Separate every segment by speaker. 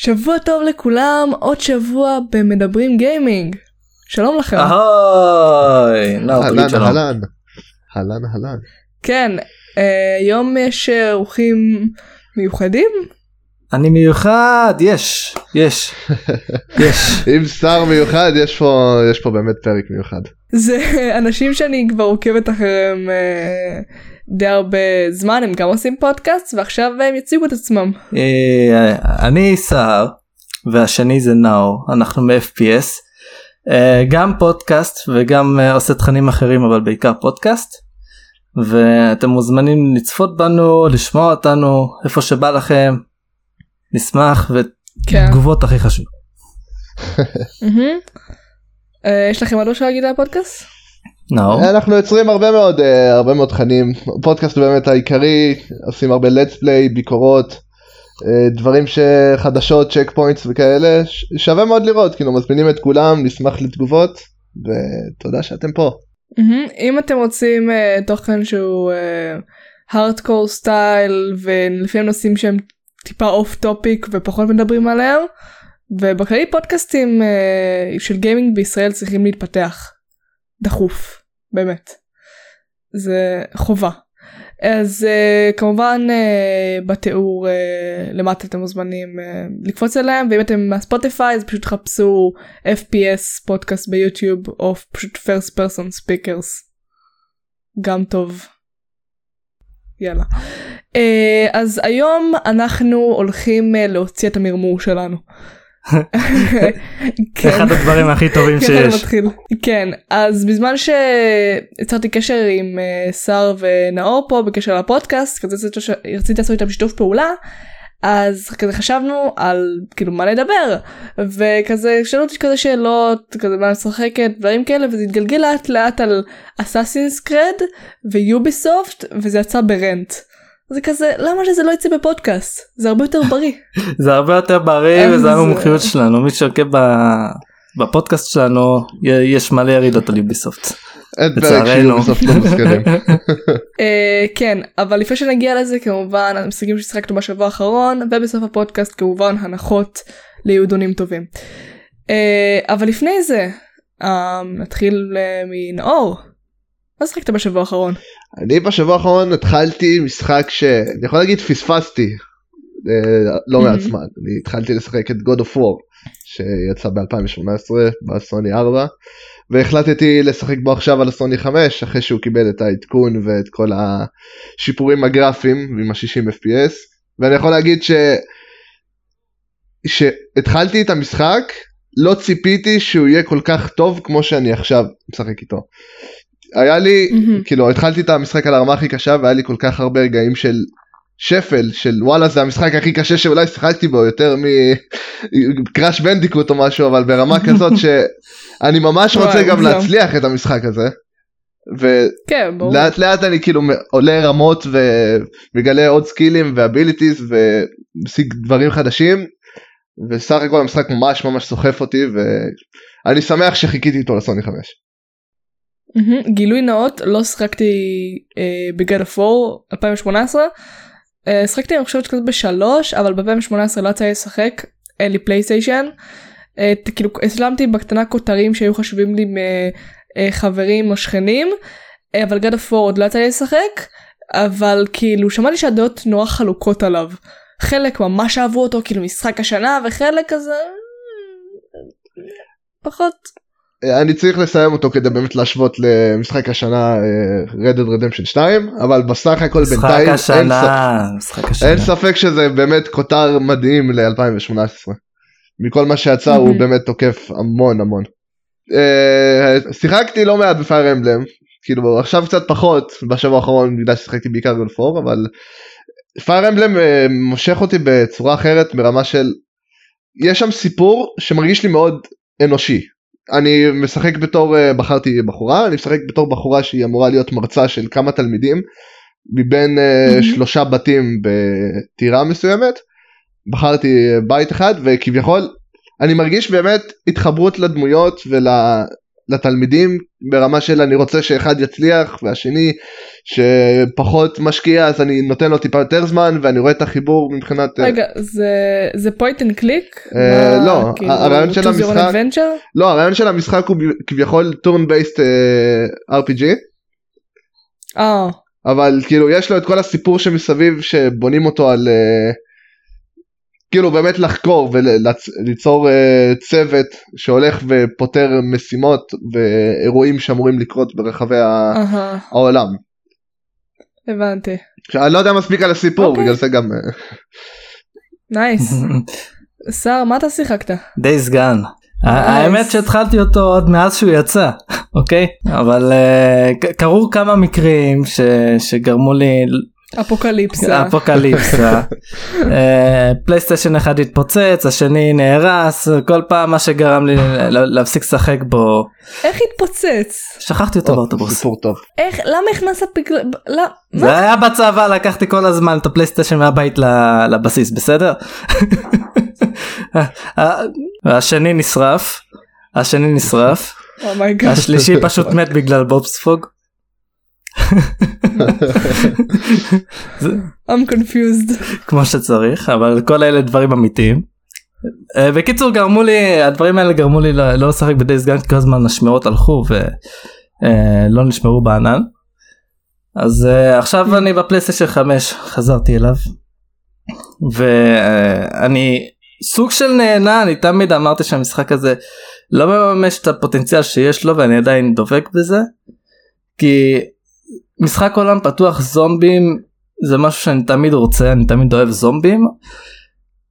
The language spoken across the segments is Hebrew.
Speaker 1: שבוע טוב לכולם, עוד שבוע במדברים גיימינג. שלום לכם.
Speaker 2: אהוי, תגיד שלום.
Speaker 3: אהלן. אהלן אהלן.
Speaker 1: כן, אה, היום יש אה, אורחים מיוחדים.
Speaker 2: אני מיוחד, יש, יש, יש.
Speaker 3: עם שר מיוחד יש פה יש פה באמת פרק מיוחד.
Speaker 1: זה אנשים שאני כבר עוקבת אחריהם אה, די הרבה זמן, הם גם עושים פודקאסט ועכשיו הם יציגו את עצמם.
Speaker 2: אה, אני סהר, והשני זה נאור, אנחנו מ-FPS. אה, גם פודקאסט וגם אה, עושה תכנים אחרים אבל בעיקר פודקאסט. ואתם מוזמנים לצפות בנו, לשמוע אותנו, איפה שבא לכם. נשמח
Speaker 1: כן.
Speaker 2: ותגובות הכי חשוב.
Speaker 1: יש לכם עוד משהו להגיד על הפודקאסט?
Speaker 2: נאור.
Speaker 3: אנחנו יוצרים הרבה מאוד אה, הרבה מאוד תכנים פודקאסט הוא באמת העיקרי עושים הרבה let's play ביקורות אה, דברים שחדשות checkpoints וכאלה ש- שווה מאוד לראות כאילו מזמינים את כולם נשמח לתגובות ותודה שאתם פה.
Speaker 1: מהמם. אם אתם רוצים אה, תוכן שהוא hardcore style ולפעמים נושאים שהם טיפה off topic ופחות מדברים עליהם ובכללי פודקאסטים של גיימינג בישראל צריכים להתפתח דחוף באמת זה חובה אז uh, כמובן uh, בתיאור uh, למטה אתם מוזמנים uh, לקפוץ אליהם ואם אתם מהספוטיפיי אז פשוט חפשו FPS פודקאסט ביוטיוב או פשוט first person speakers גם טוב. יאללה. Uh, אז היום אנחנו הולכים uh, להוציא את המרמור שלנו. כן.
Speaker 2: אחד הדברים הכי טובים
Speaker 1: זה
Speaker 2: שיש.
Speaker 1: כן אז בזמן שיצרתי קשר עם אה, שר ונאור פה בקשר לפודקאסט כזה רציתי לעשות איתם שיתוף פעולה אז כזה חשבנו על כאילו מה לדבר וכזה שאלו אותי כזה שאלות כזה מה משחקת דברים כאלה וזה התגלגל לאט לאט על אסאסינס קרד ויוביסופט וזה יצא ברנט. זה כזה למה שזה לא יצא בפודקאסט זה הרבה יותר בריא.
Speaker 2: זה הרבה יותר בריא וזה המומחיות שלנו מי שעוקב ב- בפודקאסט שלנו יש מלא ירידות על יוביסופט. לצערנו.
Speaker 3: לא.
Speaker 1: אה, כן אבל לפני שנגיע לזה כמובן המשחקים ששיחקנו בשבוע האחרון ובסוף הפודקאסט כמובן הנחות ליהודונים טובים. אה, אבל לפני זה אה, נתחיל אה, מנאור. מה שיחקת בשבוע האחרון?
Speaker 3: אני בשבוע האחרון התחלתי משחק שאני יכול להגיד פספסתי אה, לא מעט. זמן אני התחלתי לשחק את God of War שיצא ב-2018 בסוני 4 והחלטתי לשחק בו עכשיו על הסוני 5 אחרי שהוא קיבל את העדכון ואת כל השיפורים הגרפיים עם ה-60 fps ואני יכול להגיד ש... שהתחלתי את המשחק לא ציפיתי שהוא יהיה כל כך טוב כמו שאני עכשיו משחק איתו. היה לי
Speaker 1: מהמם.
Speaker 3: כאילו התחלתי את המשחק על הרמה הכי קשה והיה לי כל כך הרבה רגעים של שפל של וואלה זה המשחק הכי קשה שאולי שיחקתי בו יותר מ Crash Bandicoot או משהו אבל ברמה כזאת שאני ממש רוצה גם. להצליח את המשחק הזה.
Speaker 1: כן.
Speaker 3: ולאט לאט אני כאילו עולה רמות ומגלה עוד סקילים ו abilities ומשיג דברים חדשים וסך הכל המשחק ממש ממש סוחף אותי ואני שמח שחיכיתי איתו לסוני 5.
Speaker 1: מהמם. גילוי נאות לא שיחקתי אה, בגד אפור 2018. אה, שיחקתי אני חושבת כזה בשלוש אבל ב-2018 לא יצא לי לשחק אין לי פלייסטיישן. אה, כאילו השלמתי בקטנה כותרים שהיו חשובים לי מחברים או שכנים אה, אבל גד אפור עוד לא יצא לי לשחק אבל כאילו שמעתי שהדעות נורא חלוקות עליו. חלק ממש אהבו אותו כאילו משחק השנה וחלק כזה אה, פחות
Speaker 3: אני צריך לסיים אותו כדי באמת להשוות למשחק השנה אה, Red Dead Redemption 2 אבל בסך הכל
Speaker 2: משחק
Speaker 3: בינתיים אין,
Speaker 2: השנה, משחק
Speaker 3: ספק,
Speaker 2: השנה.
Speaker 3: אין ספק שזה באמת כותר מדהים ל-2018 מכל מה שיצא הוא. באמת תוקף המון המון. אה, שיחקתי לא מעט בפייר אמבלם כאילו עכשיו קצת פחות בשבוע האחרון בגלל ששיחקתי בעיקר גולפור אבל פייר אמבלם אה, מושך אותי בצורה אחרת ברמה של יש שם סיפור שמרגיש לי מאוד אנושי. אני משחק בתור אה, בחרתי בחורה אני משחק בתור בחורה שהיא אמורה להיות מרצה של כמה תלמידים מבין
Speaker 1: מהמם.
Speaker 3: שלושה בתים בטירה מסוימת בחרתי בית אחד וכביכול אני מרגיש באמת התחברות לדמויות לתלמידים ברמה של אני רוצה שאחד יצליח והשני שפחות משקיע אז אני נותן לו טיפה יותר זמן ואני רואה את החיבור מבחינת... אה,
Speaker 1: רגע, זה זה click?
Speaker 3: אה,
Speaker 1: מה,
Speaker 3: לא,
Speaker 1: כאילו,
Speaker 3: הרעיון של המשחק-? לא הרעיון של המשחק הוא כביכול based אה, RPG אבל כאילו יש לו את כל הסיפור שמסביב שבונים אותו על אה, כאילו באמת לחקור וליצור אה, צוות שהולך ופותר משימות ואירועים שאמורים לקרות ברחבי ה-
Speaker 1: אהה,
Speaker 3: העולם.
Speaker 1: הבנתי.
Speaker 3: אני לא יודע מספיק על הסיפור
Speaker 1: אוקיי.
Speaker 3: בגלל זה גם אה,
Speaker 1: nice. שר, מה אתה שיחקת?
Speaker 2: Days Gone. האמת שהתחלתי אותו עוד מאז שהוא יצא אוקיי אבל אה, קרו כמה מקרים ש- שגרמו לי
Speaker 1: אפוקליפסה.
Speaker 2: אפוקליפסה אה, פלייסטיישן אחד התפוצץ השני נהרס כל פעם מה שגרם לי ל- להפסיק לשחק בו
Speaker 1: איך התפוצץ?
Speaker 2: שכחתי אותו באוטובוס
Speaker 3: סיפור טוב.
Speaker 1: איך, למה הכנסת פגל... לא, מה?
Speaker 2: זה היה בצבא לקחתי כל הזמן את הפלייסטיישן מהבית ל- לבסיס בסדר. השני נשרף השני נשרף
Speaker 1: oh my god.
Speaker 2: השלישי פשוט מת בגלל בובספוג.
Speaker 1: I'm confused.
Speaker 2: כמו שצריך אבל כל אלה דברים אמיתיים. אה, בקיצור גרמו לי הדברים האלה גרמו לי לא לא לשחק בדייס כי כל הזמן השמרות הלכו ולא נשמרו בענן. אז אה, עכשיו אני בפלייסטיישן 5 חזרתי אליו. ואני סוג של נהנה אני תמיד אמרתי שהמשחק הזה לא מממש את הפוטנציאל שיש לו ואני עדיין דבק בזה. כי משחק עולם פתוח זומבים זה משהו שאני תמיד רוצה אני תמיד אוהב זומבים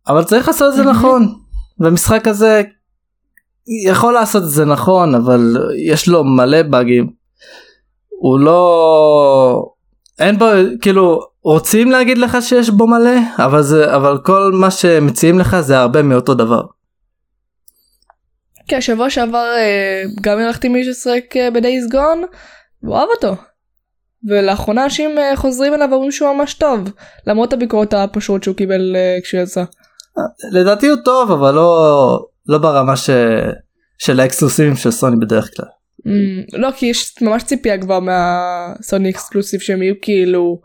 Speaker 2: אבל צריך לעשות את זה נכון והמשחק הזה יכול לעשות את זה נכון אבל יש לו מלא באגים הוא לא אין בו כאילו רוצים להגיד לך שיש בו מלא אבל זה אבל כל מה שמציעים לך זה הרבה מאותו דבר.
Speaker 1: כן, שבוע שעבר אה, גם הלכתי מישהו לשחק אה, ב-Days Gone, והוא אהב אותו. ולאחרונה אנשים אה, חוזרים אליו ואומרים שהוא ממש טוב, למרות הביקורות הפושרות שהוא קיבל אה, כשהוא יצא.
Speaker 2: לדעתי הוא טוב אבל לא לא ברמה ש... של האקסקלוסיבים של סוני בדרך כלל.
Speaker 1: Mm, לא, כי יש ממש ציפייה כבר מה Sony exclusive שהם יהיו כאילו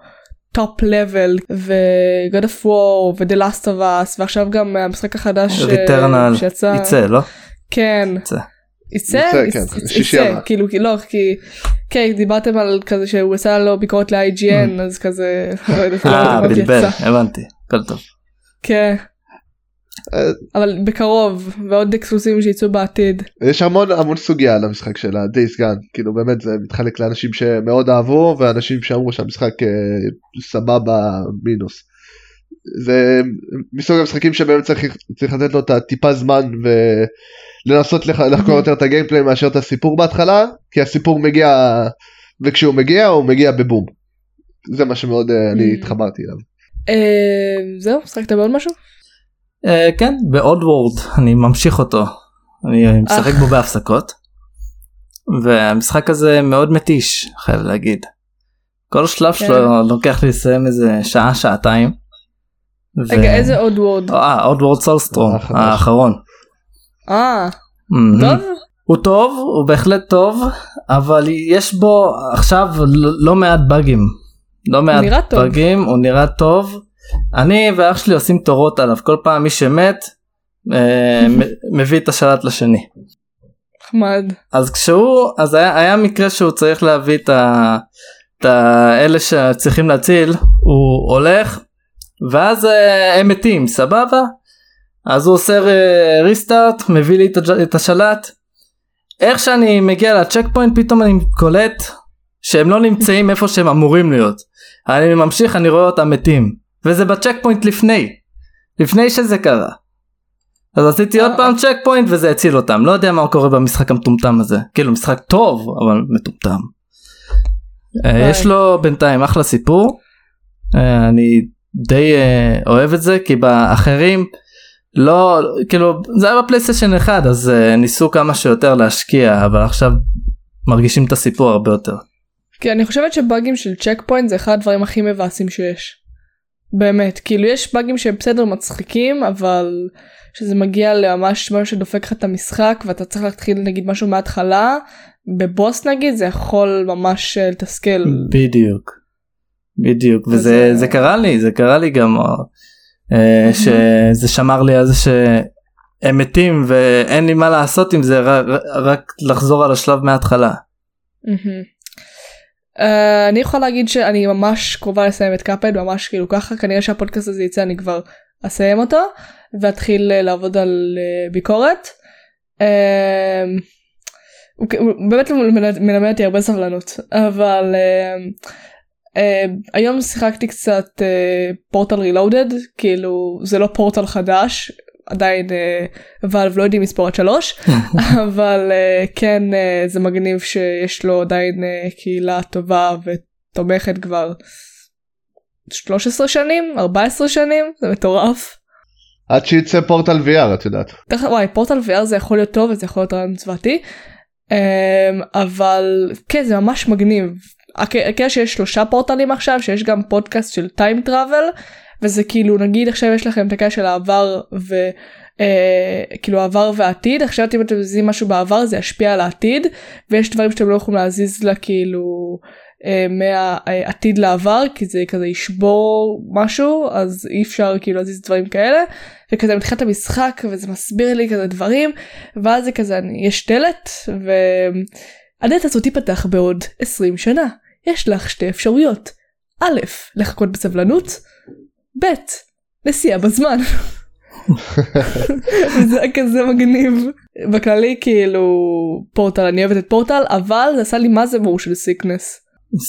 Speaker 1: top level ו-God of War ו-The Last of Us ועכשיו גם המשחק החדש אה,
Speaker 2: Returnal
Speaker 1: שיצא.
Speaker 2: יצא לא?
Speaker 1: כן.
Speaker 2: יצא.
Speaker 1: יצא?
Speaker 3: יצא, כן,
Speaker 1: יצא. כאילו, לא, כי, כן, דיברתם על כזה שהוא עשה לו ביקורת ל-IGN, אז כזה, לא יודעת,
Speaker 2: Mm. אה בלבל. הבנתי הכל טוב.
Speaker 1: כן,
Speaker 3: אה,
Speaker 1: אבל בקרוב, ועוד אקסקלוסיבים שיצאו בעתיד.
Speaker 3: יש המון המון סוגיה על המשחק של הדייס גן כאילו באמת זה מתחלק לאנשים שמאוד אהבו ואנשים שאמרו שהמשחק אה, סבבה מינוס. זה מסוג המשחקים שבאמת צריך, צריך לתת לו את הטיפה זמן ולנסות לח, לחקור יותר את הגיימפליי מאשר את הסיפור בהתחלה כי הסיפור מגיע וכשהוא מגיע הוא מגיע בבום. זה מה שמאוד אה, אני
Speaker 1: Mm.
Speaker 3: התחברתי אליו.
Speaker 1: אה, זהו, שחקת בעוד משהו?
Speaker 2: אה, כן בעוד וורד אני ממשיך אותו אני משחק בו בהפסקות והמשחק הזה מאוד מתיש חייב להגיד. כל שלב
Speaker 1: כן.
Speaker 2: שלו לוקח לי לסיים איזה שעה שעתיים. ו-
Speaker 1: רגע, איזה עוד וורד?
Speaker 2: אה עוד וורד סולסטרום. האחרון.
Speaker 1: אה. טוב?
Speaker 2: הוא טוב הוא בהחלט טוב אבל יש בו עכשיו לא, מעט באגים. לא מעט
Speaker 1: נראה טוב.
Speaker 2: באגים הוא נראה טוב. אני ואח שלי עושים תורות עליו כל פעם מי שמת אה, מביא את השלט לשני.
Speaker 1: נחמד.
Speaker 2: אז כשהוא אז היה, היה מקרה שהוא צריך להביא את, ה, את האלה שצריכים להציל הוא הולך ואז אה, הם מתים סבבה אז הוא עושה restart מביא לי את, השלט איך שאני מגיע ל checkpoint פתאום אני קולט שהם לא נמצאים איפה שהם אמורים להיות אני ממשיך אני רואה אותם מתים וזה ב checkpoint לפני לפני שזה קרה. אז עשיתי עוד
Speaker 1: אה.
Speaker 2: פעם checkpoint וזה הציל אותם לא יודע מה קורה במשחק המטומטם הזה כאילו משחק טוב אבל מטומטם. אה. יש לו בינתיים אחלה סיפור אה, אני די אה, אוהב את זה כי באחרים לא כאילו זה היה בפלייסטיישן אחד אז אה, ניסו כמה שיותר להשקיע אבל עכשיו מרגישים את הסיפור הרבה יותר.
Speaker 1: כי אני חושבת שבאגים של צ'ק פוינט זה אחד הדברים הכי מבאסים שיש. באמת, כאילו יש באגים שהם בסדר מצחיקים, אבל שזה מגיע לממש משהו שדופק לך את המשחק ואתה צריך להתחיל נגיד משהו מההתחלה בבוס נגיד זה יכול ממש אה, לתסכל.
Speaker 2: בדיוק. בדיוק וזה
Speaker 1: אה,
Speaker 2: זה קרה לי זה קרה לי גם אה, שזה שמר לי על זה שהם מתים ואין לי מה לעשות עם זה רק, לחזור על השלב מההתחלה.
Speaker 1: אה, אני יכולה להגיד שאני ממש קרובה לסיים את קאפד ממש כאילו ככה כנראה שהפודקאסט הזה יצא אני כבר אסיים אותו ואתחיל אה, לעבוד על אה, ביקורת. אה, הוא הוא באמת מלמד אותי הרבה סבלנות אבל אה, אה, היום שיחקתי קצת פורטל רילודד כאילו זה לא פורטל חדש עדיין ואלב לא יודעים לספור עד שלוש אבל אה, כן אה, זה מגניב שיש לו עדיין אה, קהילה טובה ותומכת כבר 13 שנים 14 שנים זה מטורף.
Speaker 3: עד שיצא פורטל VR את יודעת.
Speaker 1: תכף וואי פורטל VR זה יכול להיות טוב וזה יכול להיות רעיון צבאתי אמ, אבל כן זה ממש מגניב. הק- הקטע שיש שלושה פורטלים עכשיו שיש גם פודקאסט של טיים טראבל וזה כאילו נגיד עכשיו יש לכם את הקטע של העבר וכאילו העבר והעתיד עכשיו אם אתם מזיזים משהו בעבר זה ישפיע על העתיד ויש דברים שאתם לא יכולים להזיז לה כאילו אה, מהעתיד לעבר כי זה כזה ישבור משהו אז אי אפשר כאילו להזיז דברים כאלה וכזה מתחילת המשחק וזה מסביר לי כזה דברים ואז זה כזה אני- יש דלת והדלת הזאת תיפתח בעוד 20 שנה יש לך שתי אפשרויות א' לחכות בסבלנות ב' נסיעה בזמן. וזה היה כזה מגניב בכללי כאילו פורטל אני אוהבת את פורטל אבל זה עשה לי מה זה מושל סיקנס.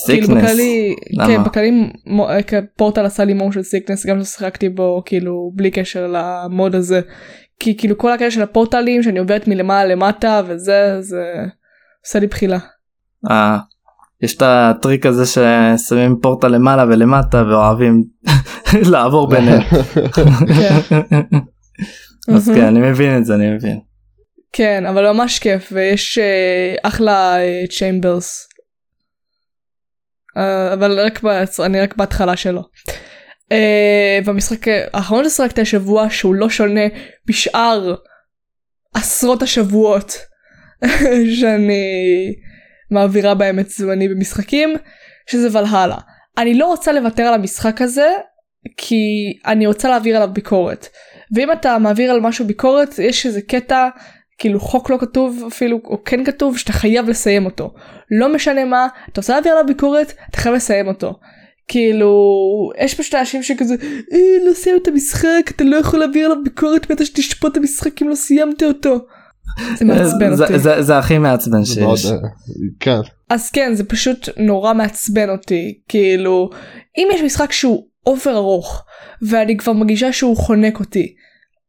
Speaker 1: כאילו
Speaker 2: סיקנס.
Speaker 1: בכללי,
Speaker 2: למה?
Speaker 1: כן, בכללי אה, כן, פורטל עשה לי מושל סיקנס גם ששיחקתי בו כאילו בלי קשר למוד הזה. כי כאילו כל הקטע של הפורטלים שאני עוברת מלמעלה למטה וזה זה עושה לי בחילה.
Speaker 2: אה, יש את הטריק הזה ששמים פורטה למעלה ולמטה ואוהבים לעבור ביניהם. אז כן אני מבין את זה אני מבין.
Speaker 1: כן אבל ממש כיף ויש אה, אחלה צ'יימברס. אבל רק בעצ- אני רק בהתחלה שלו. אה, והמשחק האחרון ששחקתי השבוע שהוא לא שונה משאר עשרות השבועות שאני מעבירה בהם את זמני במשחקים שזה ולהלה. אני לא רוצה לוותר על המשחק הזה כי אני רוצה להעביר עליו ביקורת. ואם אתה מעביר על משהו ביקורת יש איזה קטע כאילו חוק לא כתוב אפילו או כן כתוב שאתה חייב לסיים אותו לא משנה מה אתה רוצה להעביר עליו ביקורת אתה חייב לסיים אותו. כאילו יש פשוט אנשים שכזה אה, לא סיימת את המשחק אתה לא יכול להעביר עליו ביקורת בטח שתשפוט את המשחק אם לא סיימת אותו. זה מעצבן
Speaker 2: זה-
Speaker 1: אותי.
Speaker 2: זה- זה הכי מעצבן שיש.
Speaker 3: אה, כן.
Speaker 1: אז כן זה פשוט נורא מעצבן אותי כאילו אם יש משחק שהוא אובר ארוך ואני כבר מרגישה שהוא חונק אותי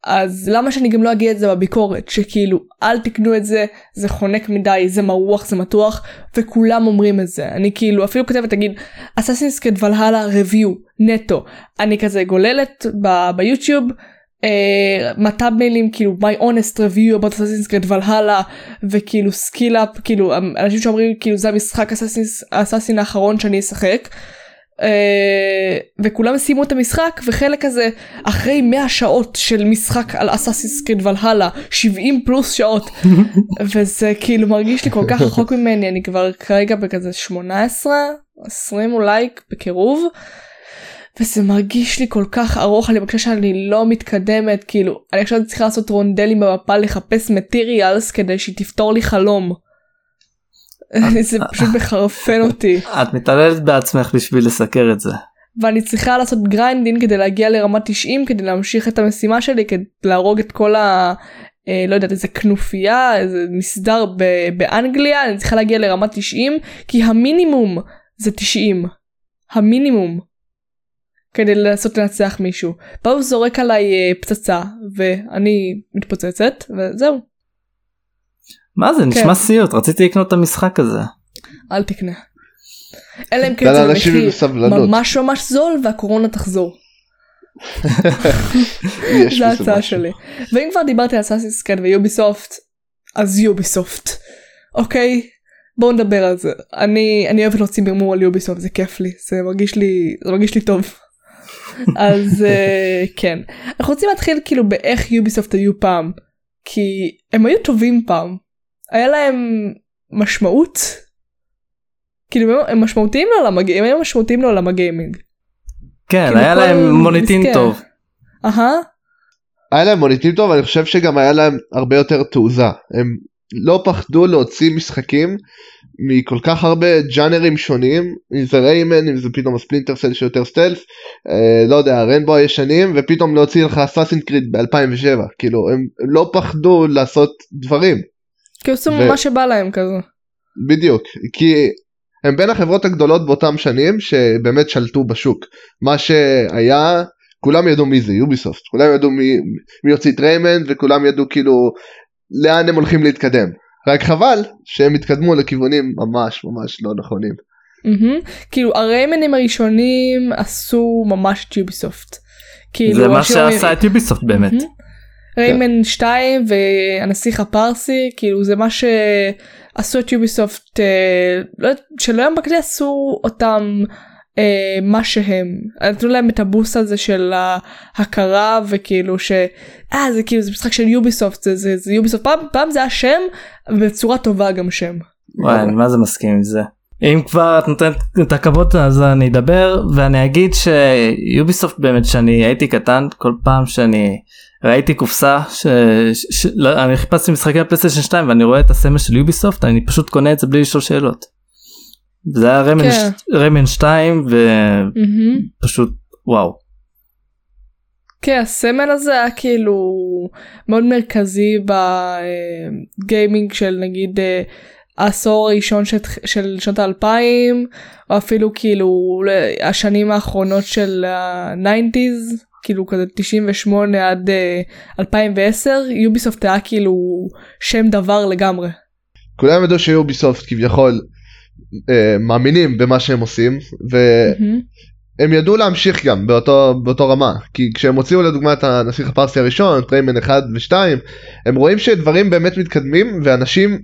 Speaker 1: אז למה שאני גם לא אגיד את זה בביקורת שכאילו אל תקנו את זה זה חונק מדי זה מרוח זה מתוח וכולם אומרים את זה אני כאילו אפילו כותבת תגיד Assassin's Creed Valhalla review נטו אני כזה גוללת ב- ביוטיוב. אה, מ thumbnail ים כאילו my honest review about Assassin's Creed Valhalla וכאילו SkillUp כאילו אנשים שאומרים כאילו זה המשחק ה Assassin האחרון שאני אשחק. אה, וכולם סיימו את המשחק וחלק כזה אחרי 100 שעות של משחק על אסאסינס קריד ולהלה 70 פלוס שעות וזה כאילו מרגיש לי כל כך רחוק ממני אני כבר כרגע בכזה 18 20 אולי בקירוב. וזה מרגיש לי כל כך ארוך אני מרגישה שאני לא מתקדמת כאילו אני עכשיו צריכה לעשות רונדלים במפה לחפש מטריאלס כדי שהיא תפתור לי חלום. זה פשוט מחרפן אותי
Speaker 2: את מתעללת בעצמך בשביל לסקר את זה.
Speaker 1: ואני צריכה לעשות גריינדין כדי להגיע לרמה 90 כדי להמשיך את המשימה שלי כדי להרוג את כל ה... אה, לא יודעת איזה כנופיה איזה מסדר ב- באנגליה אני צריכה להגיע לרמה 90 כי המינימום זה 90 המינימום כדי לנסות לנצח מישהו. הוא זורק עליי אה, פצצה ואני מתפוצצת וזהו
Speaker 2: מה זה נשמע
Speaker 1: כן.
Speaker 2: סיוט רציתי לקנות את המשחק הזה.
Speaker 1: אל תקנה. אלא אם כן
Speaker 3: תן
Speaker 1: זה
Speaker 3: סבלנות.
Speaker 1: ממש ממש זול והקורונה תחזור. זה ההצעה. שלי. ואם כבר דיברתי על אסאסינס קד ויוביסופט אז יוביסופט. אוקיי? בואו נדבר על זה. אני אני אוהבת להוציא מרמור על יוביסופט זה כיף לי זה מרגיש לי זה מרגיש לי טוב. אז uh, כן אנחנו רוצים להתחיל כאילו באיך יוביסופט היו פעם כי הם היו טובים פעם היה להם משמעות כאילו הם- משמעותיים לעולם הגיימינג הם היו משמעותיים לעולם הגיימינג.
Speaker 2: כן
Speaker 1: כאילו
Speaker 2: היה להם מוניטין
Speaker 1: מסכן.
Speaker 2: טוב.
Speaker 1: אהה
Speaker 3: היה להם מוניטין טוב, אני חושב שגם היה להם הרבה יותר תעוזה. הם לא פחדו להוציא משחקים מכל כך הרבה ג'אנרים שונים, אם זה ריימן, אם זה פתאום הספלינטר סל שיותר סטלף, אה, לא יודע, רנבו הישנים, ופתאום להוציא לך אסאסין קריד ב-2007. כאילו, הם, הם לא פחדו לעשות דברים.
Speaker 1: כאילו עשו
Speaker 3: ו-
Speaker 1: מה שבא להם כזה.
Speaker 3: בדיוק, כי הם בין החברות הגדולות באותם שנים שבאמת שלטו בשוק. מה שהיה, כולם ידעו מי זה יוביסופט, כולם ידעו מי, מי יוציא את ריימנד וכולם ידעו כאילו לאן הם הולכים להתקדם. רק חבל שהם התקדמו לכיוונים ממש ממש לא נכונים.
Speaker 1: מהמם. כאילו הריימנים הראשונים עשו ממש את יוביסופט. כאילו,
Speaker 2: זה מה שעשה את יוביסופט באמת.
Speaker 1: מהמם. ריימן 2 והנסיך הפרסי כאילו זה מה שעשו את יוביסופט אה, לא שלא היום בכלי עשו אותם אה, מה שהם נתנו להם את הבוסט הזה של ההכרה וכאילו ש... אה זה כאילו זה משחק של יוביסופט זה, זה, זה יוביסופט פעם, פעם זה היה שם בצורה טובה גם שם.
Speaker 2: וואי אני מה זה מסכים עם זה. אם כבר את נותנת את הכבוד אז אני אדבר ואני אגיד שיוביסופט באמת שאני הייתי קטן כל פעם שאני ראיתי קופסה ש... ש... ש... לא, אני חיפשתי משחקי הפלייסטיישן 2 ואני רואה את הסמל של יוביסופט אני פשוט קונה את זה בלי לשאול שאלות. זה היה רמן,
Speaker 1: כן.
Speaker 2: ש... רמן 2
Speaker 1: מהמם.
Speaker 2: ופשוט וואו.
Speaker 1: כן הסמל הזה היה כאילו מאוד מרכזי בגיימינג של נגיד אה, העשור הראשון של, של שנות האלפיים או אפילו כאילו השנים האחרונות של ה-90's כאילו כזה 98 עד אה, 2010 יוביסופט היה כאילו שם דבר לגמרי.
Speaker 3: כולם ידעו שיוביסופט כביכול אה, מאמינים במה שהם עושים. והם ידעו להמשיך גם באותו, באותו רמה כי כשהם הוציאו לדוגמה את הנסיך הפרסי הראשון, את ריימן 1 ו2 הם רואים שדברים באמת מתקדמים ואנשים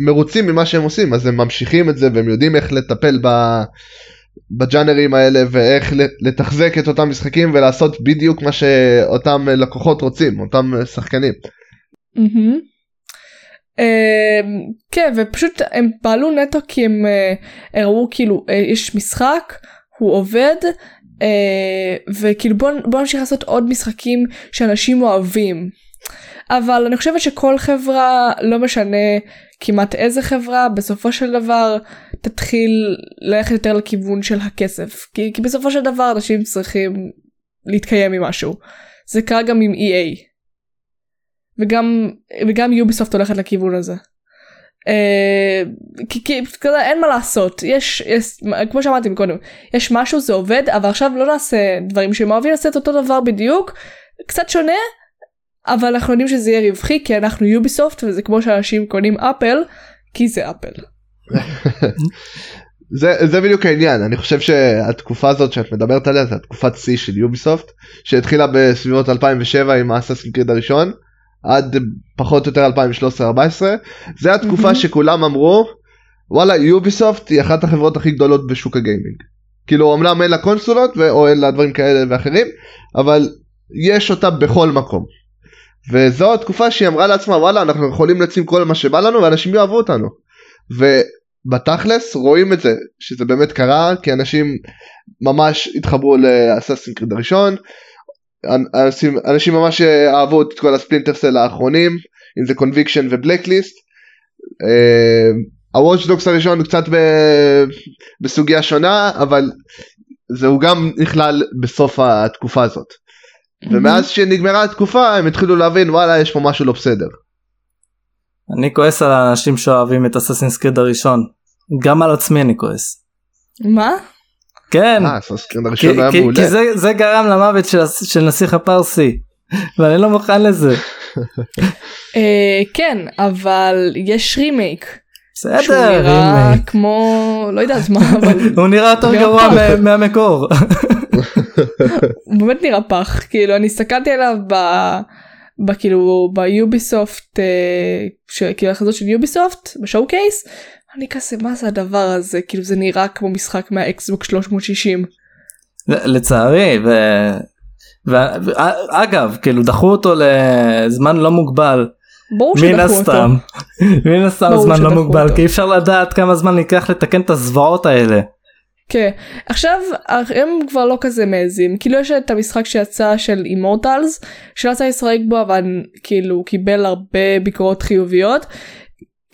Speaker 3: מרוצים ממה שהם עושים אז הם ממשיכים את זה והם יודעים איך לטפל ב... בג'אנרים האלה ואיך לתחזק את אותם משחקים ולעשות בדיוק מה שאותם לקוחות רוצים אותם שחקנים.
Speaker 1: מהמם. אה, כן ופשוט הם פעלו נטו כי הם אה, הראו כאילו אה, יש משחק הוא עובד אה, וכאילו בוא, בוא נמשיך לעשות עוד משחקים שאנשים אוהבים. אבל אני חושבת שכל חברה לא משנה כמעט איזה חברה בסופו של דבר תתחיל ללכת יותר לכיוון של הכסף כי, כי בסופו של דבר אנשים צריכים להתקיים ממשהו. זה קרה גם עם EA. וגם וגם יוביסופט הולכת לכיוון הזה. אה, כי, כי כזה אין מה לעשות יש, יש כמו שאמרתי קודם יש משהו זה עובד אבל עכשיו לא נעשה דברים שהם אוהבים לעשות אותו דבר בדיוק קצת שונה אבל אנחנו יודעים שזה יהיה רווחי כי אנחנו יוביסופט וזה כמו שאנשים קונים אפל כי זה אפל.
Speaker 3: זה, זה בדיוק העניין אני חושב שהתקופה הזאת שאת מדברת עליה זה התקופת שיא של יוביסופט שהתחילה בסביבות 2007 עם האססין קריד הראשון עד פחות או יותר 2013-2014 זה התקופה. שכולם אמרו וואלה יוביסופט היא אחת החברות הכי גדולות בשוק הגיימינג. כאילו אמנם אין לה קונסולות או אין לה דברים כאלה ואחרים אבל יש אותה בכל מקום. וזו התקופה שהיא אמרה לעצמה וואלה אנחנו יכולים לשים כל מה שבא לנו ואנשים יאהבו אותנו. ובתכלס רואים את זה שזה באמת קרה כי אנשים ממש התחברו ל Assassin's Creed הראשון. אנשים, אנשים ממש אהבו את כל ה Splinter Cell האחרונים אם זה Conviction ו Blacklist. ה Watch Dogs הראשון הוא קצת ב, בסוגיה שונה אבל זהו גם נכלל בסוף התקופה הזאת. ומאז שנגמרה התקופה הם התחילו להבין וואלה יש פה משהו לא בסדר.
Speaker 2: אני כועס על האנשים שאוהבים את אססינס קריד הראשון. גם על עצמי אני כועס.
Speaker 1: מה?
Speaker 2: כן.
Speaker 3: אה,
Speaker 2: כי, זה, זה גרם למוות של, נסיך הפרסי. ואני לא מוכן לזה.
Speaker 1: אה, כן אבל יש רימייק. שהוא
Speaker 2: בסדר,
Speaker 1: נראה
Speaker 2: רימייק.
Speaker 1: כמו לא יודעת מה אבל
Speaker 2: הוא נראה יותר
Speaker 1: נראה
Speaker 2: גרוע מהמקור.
Speaker 1: הוא באמת נראה פח כאילו אני הסתכלתי עליו ב... בכאילו ביוביסופט אה, כאילו החזות של יוביסופט בשואו קייס אני כזה מה זה הדבר הזה כאילו זה נראה כמו משחק מהאקסבוק 360.
Speaker 2: לצערי ו... ואגב כאילו דחו אותו לזמן לא מוגבל
Speaker 1: ברור
Speaker 2: מן
Speaker 1: שדחו אותו.
Speaker 2: הסתם מן הסתם זמן לא מוגבל
Speaker 1: אותו.
Speaker 2: כי אי אפשר לדעת כמה זמן ייקח לתקן את הזוועות האלה.
Speaker 1: כן. עכשיו הם כבר לא כזה מעזים כאילו יש את המשחק שיצא של אימורטלס שלא יצא לשחק בו אבל כאילו קיבל הרבה ביקורות חיוביות.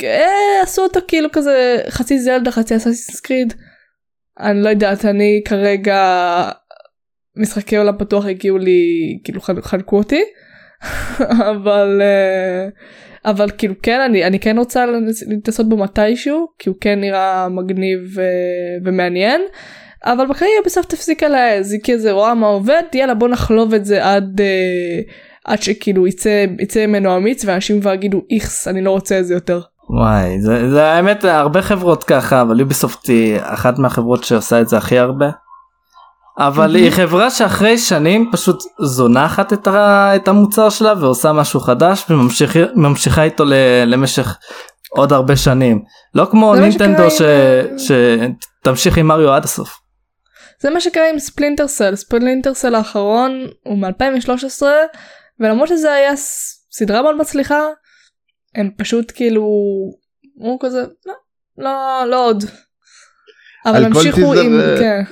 Speaker 1: אה, עשו אותו כאילו כזה חצי זלדה חצי אסאסיס קריד. אני לא יודעת אני כרגע משחקי עולם פתוח הגיעו לי כאילו חלקו אותי אבל אה, אבל כאילו כן אני אני כן רוצה להתנסות בו מתישהו כי הוא כן נראה מגניב ו- ומעניין. אבל בכלל בסוף תפסיקה להעז היא כזה רואה מה עובד יאללה בוא נחלוב את זה עד אה, עד שכאילו יצא יצא ממנו אמיץ ואנשים כבר יגידו איכס אני לא רוצה את זה יותר.
Speaker 2: וואי זה, זה האמת הרבה חברות ככה אבל יוביסופט היא אחת מהחברות שעושה את זה הכי הרבה. אבל היא חברה שאחרי שנים פשוט זונחת את, ה, את המוצר שלה ועושה משהו חדש וממשיכה איתו ל, למשך עוד הרבה שנים לא כמו נינטנדו ש,
Speaker 1: שקרה
Speaker 2: שתמשיך עם מריו עד הסוף.
Speaker 1: זה מה שקרה עם ספלינטר סל ספלינטר סל האחרון הוא מ-2013 ולמרות שזה היה סדרה מאוד מצליחה הם פשוט כאילו הוא כזה לא לא לא עוד. אבל המשיכו עם
Speaker 3: אה,
Speaker 1: כן.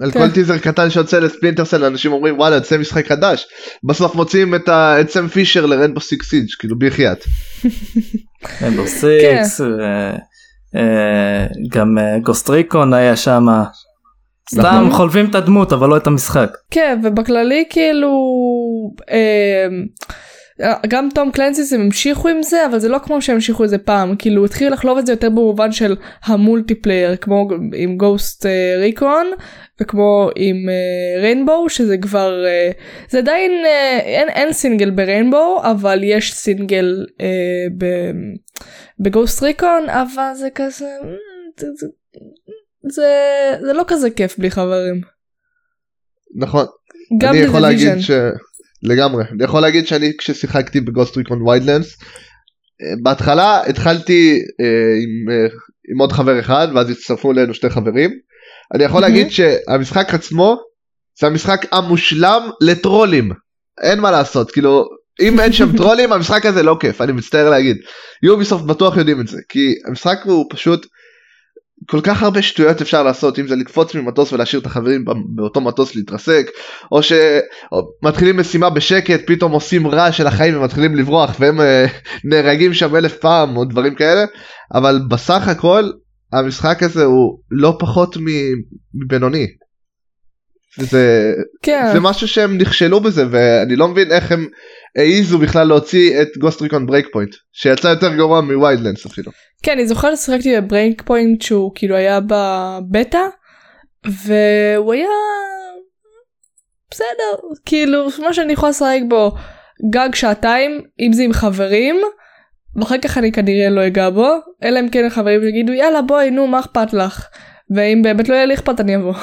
Speaker 3: על
Speaker 1: כן.
Speaker 3: כל טיזר קטן שיוצא לספלינטרסל אנשים אומרים וואלה יוצא משחק חדש בסוף מוצאים את סם פישר ל Rainbow Six Siege כאילו בחייאת.
Speaker 2: Rainbow Six גם Ghost Recon היה שם. סתם
Speaker 3: נכון.
Speaker 2: חולבים את הדמות אבל לא את המשחק.
Speaker 1: כן ובכללי כאילו אה, גם Tom Clancy's הם המשיכו עם זה אבל זה לא כמו שהם המשיכו את זה פעם. כאילו התחילו לחלוב את זה יותר במובן של ה multiplayer כמו עם Ghost Recon וכמו עם Rainbow שזה כבר אה, זה עדיין אה, אין, אין single ב Rainbow אבל יש סינגל אה, ב Ghost Recon אבל זה כזה אה, זה, זה, זה, זה לא כזה כיף בלי חברים.
Speaker 3: נכון.
Speaker 1: גם
Speaker 3: אני לגמרי. אני יכול להגיד שאני כששיחקתי ב Ghost Recon Wildlands בהתחלה התחלתי אה, עם, אה, עם עוד חבר אחד ואז הצטרפו אלינו שתי חברים. אני יכול. להגיד שהמשחק עצמו זה המשחק המושלם לטרולים. אין מה לעשות כאילו אם אין שם טרולים המשחק הזה לא כיף אני מצטער להגיד. יוביסופט בטוח יודעים את זה כי המשחק הוא פשוט כל כך הרבה שטויות אפשר לעשות אם זה לקפוץ ממטוס ולהשאיר את החברים באותו מטוס להתרסק או שמתחילים משימה בשקט פתאום עושים רעש של החיים ומתחילים לברוח והם אה, נהרגים שם אלף פעם או דברים כאלה אבל בסך הכל המשחק הזה הוא לא פחות מבינוני. זה,
Speaker 1: כן.
Speaker 3: זה משהו שהם נכשלו בזה ואני לא מבין איך הם העיזו בכלל להוציא את Ghost Recon Break שיצא יותר גרוע מ Wildlands אפילו.
Speaker 1: כן אני זוכרת ששיחקתי ב Breakpoint שהוא כאילו היה בבטא והוא היה בסדר כאילו מה שאני יכולה לשחק בו גג שעתיים אם זה עם חברים ואחר כך אני כנראה לא אגע בו אלא אם כן החברים יגידו יאללה בואי נו מה אכפת לך ואם באמת לא יהיה לי אכפת אני אבוא.